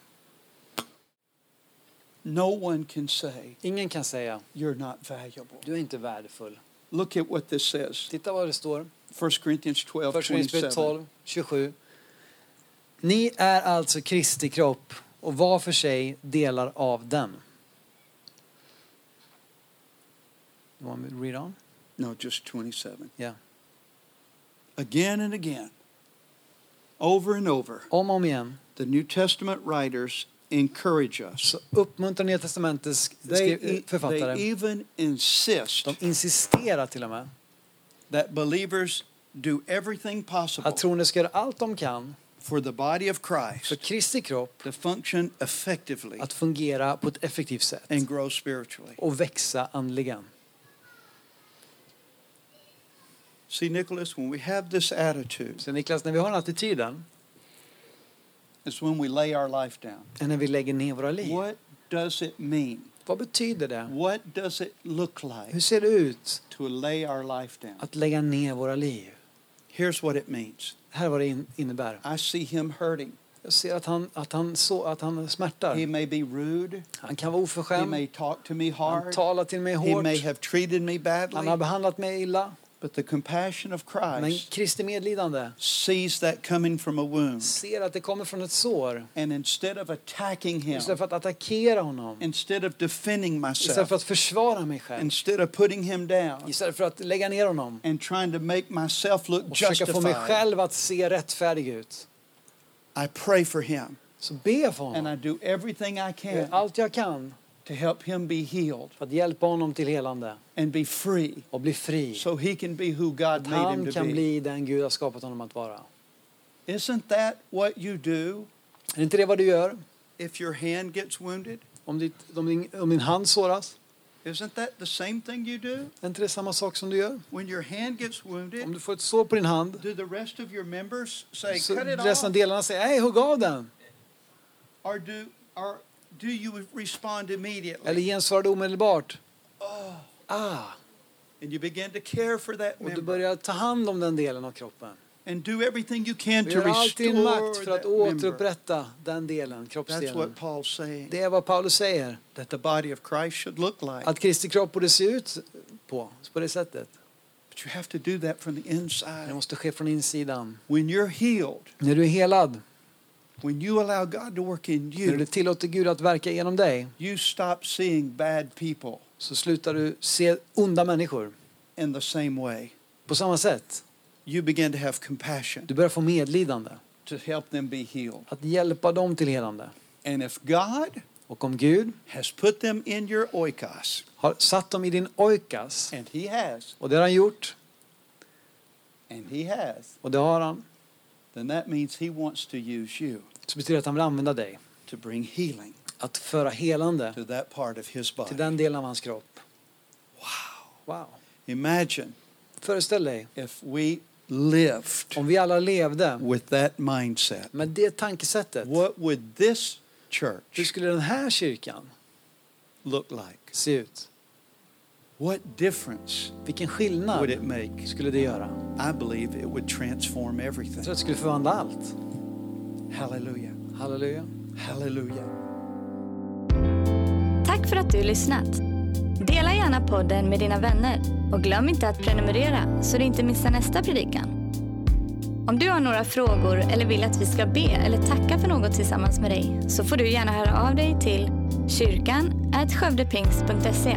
Speaker 2: No one can say
Speaker 3: Ingen kan säga
Speaker 2: you're not valuable.
Speaker 3: du är inte värdefull.
Speaker 2: Look at what this says.
Speaker 3: Titta vad det står.
Speaker 2: 1 Corinthians 12,
Speaker 3: Första Korinthierbrevet
Speaker 2: 27.
Speaker 3: 12, 27. Ni är alltså Kristi kropp och var för sig delar av den. You want me to read on?
Speaker 2: No, just 27.
Speaker 3: Ja.
Speaker 2: Again and again, over and over,
Speaker 3: Om och om igen
Speaker 2: the New Testament writers encourage us.
Speaker 3: så uppmuntrar Nya Testamentets
Speaker 2: They,
Speaker 3: skri-
Speaker 2: they
Speaker 3: författare.
Speaker 2: even insist
Speaker 3: De insisterar till och med
Speaker 2: that believers do everything possible
Speaker 3: att troende ska göra allt de kan
Speaker 2: for the body of
Speaker 3: för
Speaker 2: Christ
Speaker 3: Kristi kropp
Speaker 2: to function effectively
Speaker 3: att fungera på ett effektivt sätt
Speaker 2: and grow spiritually.
Speaker 3: och växa andligen.
Speaker 2: See, Nicholas, when we have this attitude,
Speaker 3: Så Niklas, när vi har den attityden
Speaker 2: it's when we lay our life down.
Speaker 3: är när vi lägger ner våra liv.
Speaker 2: What does it mean?
Speaker 3: Vad betyder det?
Speaker 2: What does it look
Speaker 3: Hur
Speaker 2: like
Speaker 3: ser det ut
Speaker 2: to lay our life down?
Speaker 3: att lägga ner våra liv?
Speaker 2: Here's what it means
Speaker 3: Här är vad det in- innebär.
Speaker 2: I see him hurting.
Speaker 3: Jag ser att han, att han, så, att han smärtar.
Speaker 2: He may be rude.
Speaker 3: Han kan vara
Speaker 2: He
Speaker 3: oförskämd.
Speaker 2: may talk to me
Speaker 3: Han
Speaker 2: hard.
Speaker 3: talar till mig
Speaker 2: He
Speaker 3: hårt.
Speaker 2: may have treated me
Speaker 3: Han
Speaker 2: badly.
Speaker 3: har behandlat mig illa.
Speaker 2: But the compassion of
Speaker 3: Men
Speaker 2: Christ
Speaker 3: Kristi medlidande
Speaker 2: sees that coming from a wound.
Speaker 3: ser att det kommer från ett sår.
Speaker 2: And instead of attacking him,
Speaker 3: Istället för att attackera honom.
Speaker 2: instead of defending
Speaker 3: Istället
Speaker 2: myself,
Speaker 3: för att försvara mig själv.
Speaker 2: instead of putting him down
Speaker 3: Istället för att lägga ner honom.
Speaker 2: and trying to make myself look
Speaker 3: Och försöka få mig själv att se rättfärdig ut.
Speaker 2: I pray for him.
Speaker 3: Så be för
Speaker 2: And
Speaker 3: honom.
Speaker 2: I do everything I can
Speaker 3: allt jag kan
Speaker 2: to help him be healed
Speaker 3: för att hjälpa honom till helande.
Speaker 2: and be free
Speaker 3: Och bli fri.
Speaker 2: so he can be who God
Speaker 3: Att
Speaker 2: made him
Speaker 3: han
Speaker 2: to
Speaker 3: kan
Speaker 2: be.
Speaker 3: bli den Gud har skapat honom att vara.
Speaker 2: Isn't that what you do
Speaker 3: Är inte det vad du gör?
Speaker 2: if your hand gets wounded?
Speaker 3: Om, ditt, om, din, om din hand såras?
Speaker 2: Isn't that the same thing you do?
Speaker 3: Är inte det samma sak som du gör?
Speaker 2: When your hand gets
Speaker 3: Om
Speaker 2: wounded,
Speaker 3: du får ett sår på din hand
Speaker 2: do the rest of your members say,
Speaker 3: så
Speaker 2: cut it
Speaker 3: resten av
Speaker 2: off?
Speaker 3: delarna säger hej, hugg av den.
Speaker 2: Or do, or do you respond
Speaker 3: Eller
Speaker 2: immediately?
Speaker 3: gensvarar du omedelbart.
Speaker 2: Oh,
Speaker 3: Ah,
Speaker 2: and you begin to care for that
Speaker 3: och du börjar ta hand om den delen av kroppen.
Speaker 2: and do everything you can to
Speaker 3: gör allt din makt
Speaker 2: restore
Speaker 3: för att återupprätta den delen,
Speaker 2: That's
Speaker 3: kroppsdelen.
Speaker 2: what Paul's saying.
Speaker 3: Det är vad Paulus säger.
Speaker 2: That the body of Christ should look like.
Speaker 3: Att Kristi kropp borde se ut på, på det sättet.
Speaker 2: But you have to do that from the
Speaker 3: Det
Speaker 2: inside.
Speaker 3: måste ske från insidan.
Speaker 2: When you're healed,
Speaker 3: När du är helad,
Speaker 2: when you allow God to work in
Speaker 3: när
Speaker 2: you,
Speaker 3: du tillåter Gud att verka genom dig,
Speaker 2: you stop seeing bad people
Speaker 3: så slutar du se onda människor
Speaker 2: in the same way.
Speaker 3: på samma sätt.
Speaker 2: You begin to have compassion
Speaker 3: Du börjar få medlidande.
Speaker 2: to help them be healed.
Speaker 3: Att hjälpa dem till helande.
Speaker 2: And if God
Speaker 3: Och om Gud
Speaker 2: has put them in your oikos,
Speaker 3: har satt dem i din oikas,
Speaker 2: and He has,
Speaker 3: och det har han gjort,
Speaker 2: and He has,
Speaker 3: och det har han,
Speaker 2: then that means He wants to use you
Speaker 3: så betyder det att han vill använda dig.
Speaker 2: to bring healing
Speaker 3: Att föra helande
Speaker 2: to that part of His
Speaker 3: till
Speaker 2: body.
Speaker 3: den delen av hans kropp.
Speaker 2: Wow.
Speaker 3: Wow.
Speaker 2: Imagine
Speaker 3: Föreställ dig
Speaker 2: if we lived
Speaker 3: om vi alla levde
Speaker 2: with that mindset.
Speaker 3: med det tankesättet.
Speaker 2: What would this
Speaker 3: Hur
Speaker 2: church
Speaker 3: skulle den här kyrkan
Speaker 2: look like?
Speaker 3: se ut?
Speaker 2: What difference
Speaker 3: Vilken
Speaker 2: would
Speaker 3: skillnad
Speaker 2: it make?
Speaker 3: skulle det göra?
Speaker 2: I believe it would transform
Speaker 3: Jag
Speaker 2: everything.
Speaker 3: tror att det skulle förvandla allt.
Speaker 2: Hallelujah.
Speaker 3: Halleluja.
Speaker 2: Hallelujah.
Speaker 1: Tack för att du lyssnat. Dela gärna podden med dina vänner och glöm inte att prenumerera så du inte missar nästa predikan. Om du har några frågor eller vill att vi ska be eller tacka för något tillsammans med dig så får du gärna höra av dig till kyrkan skövdepingst.se.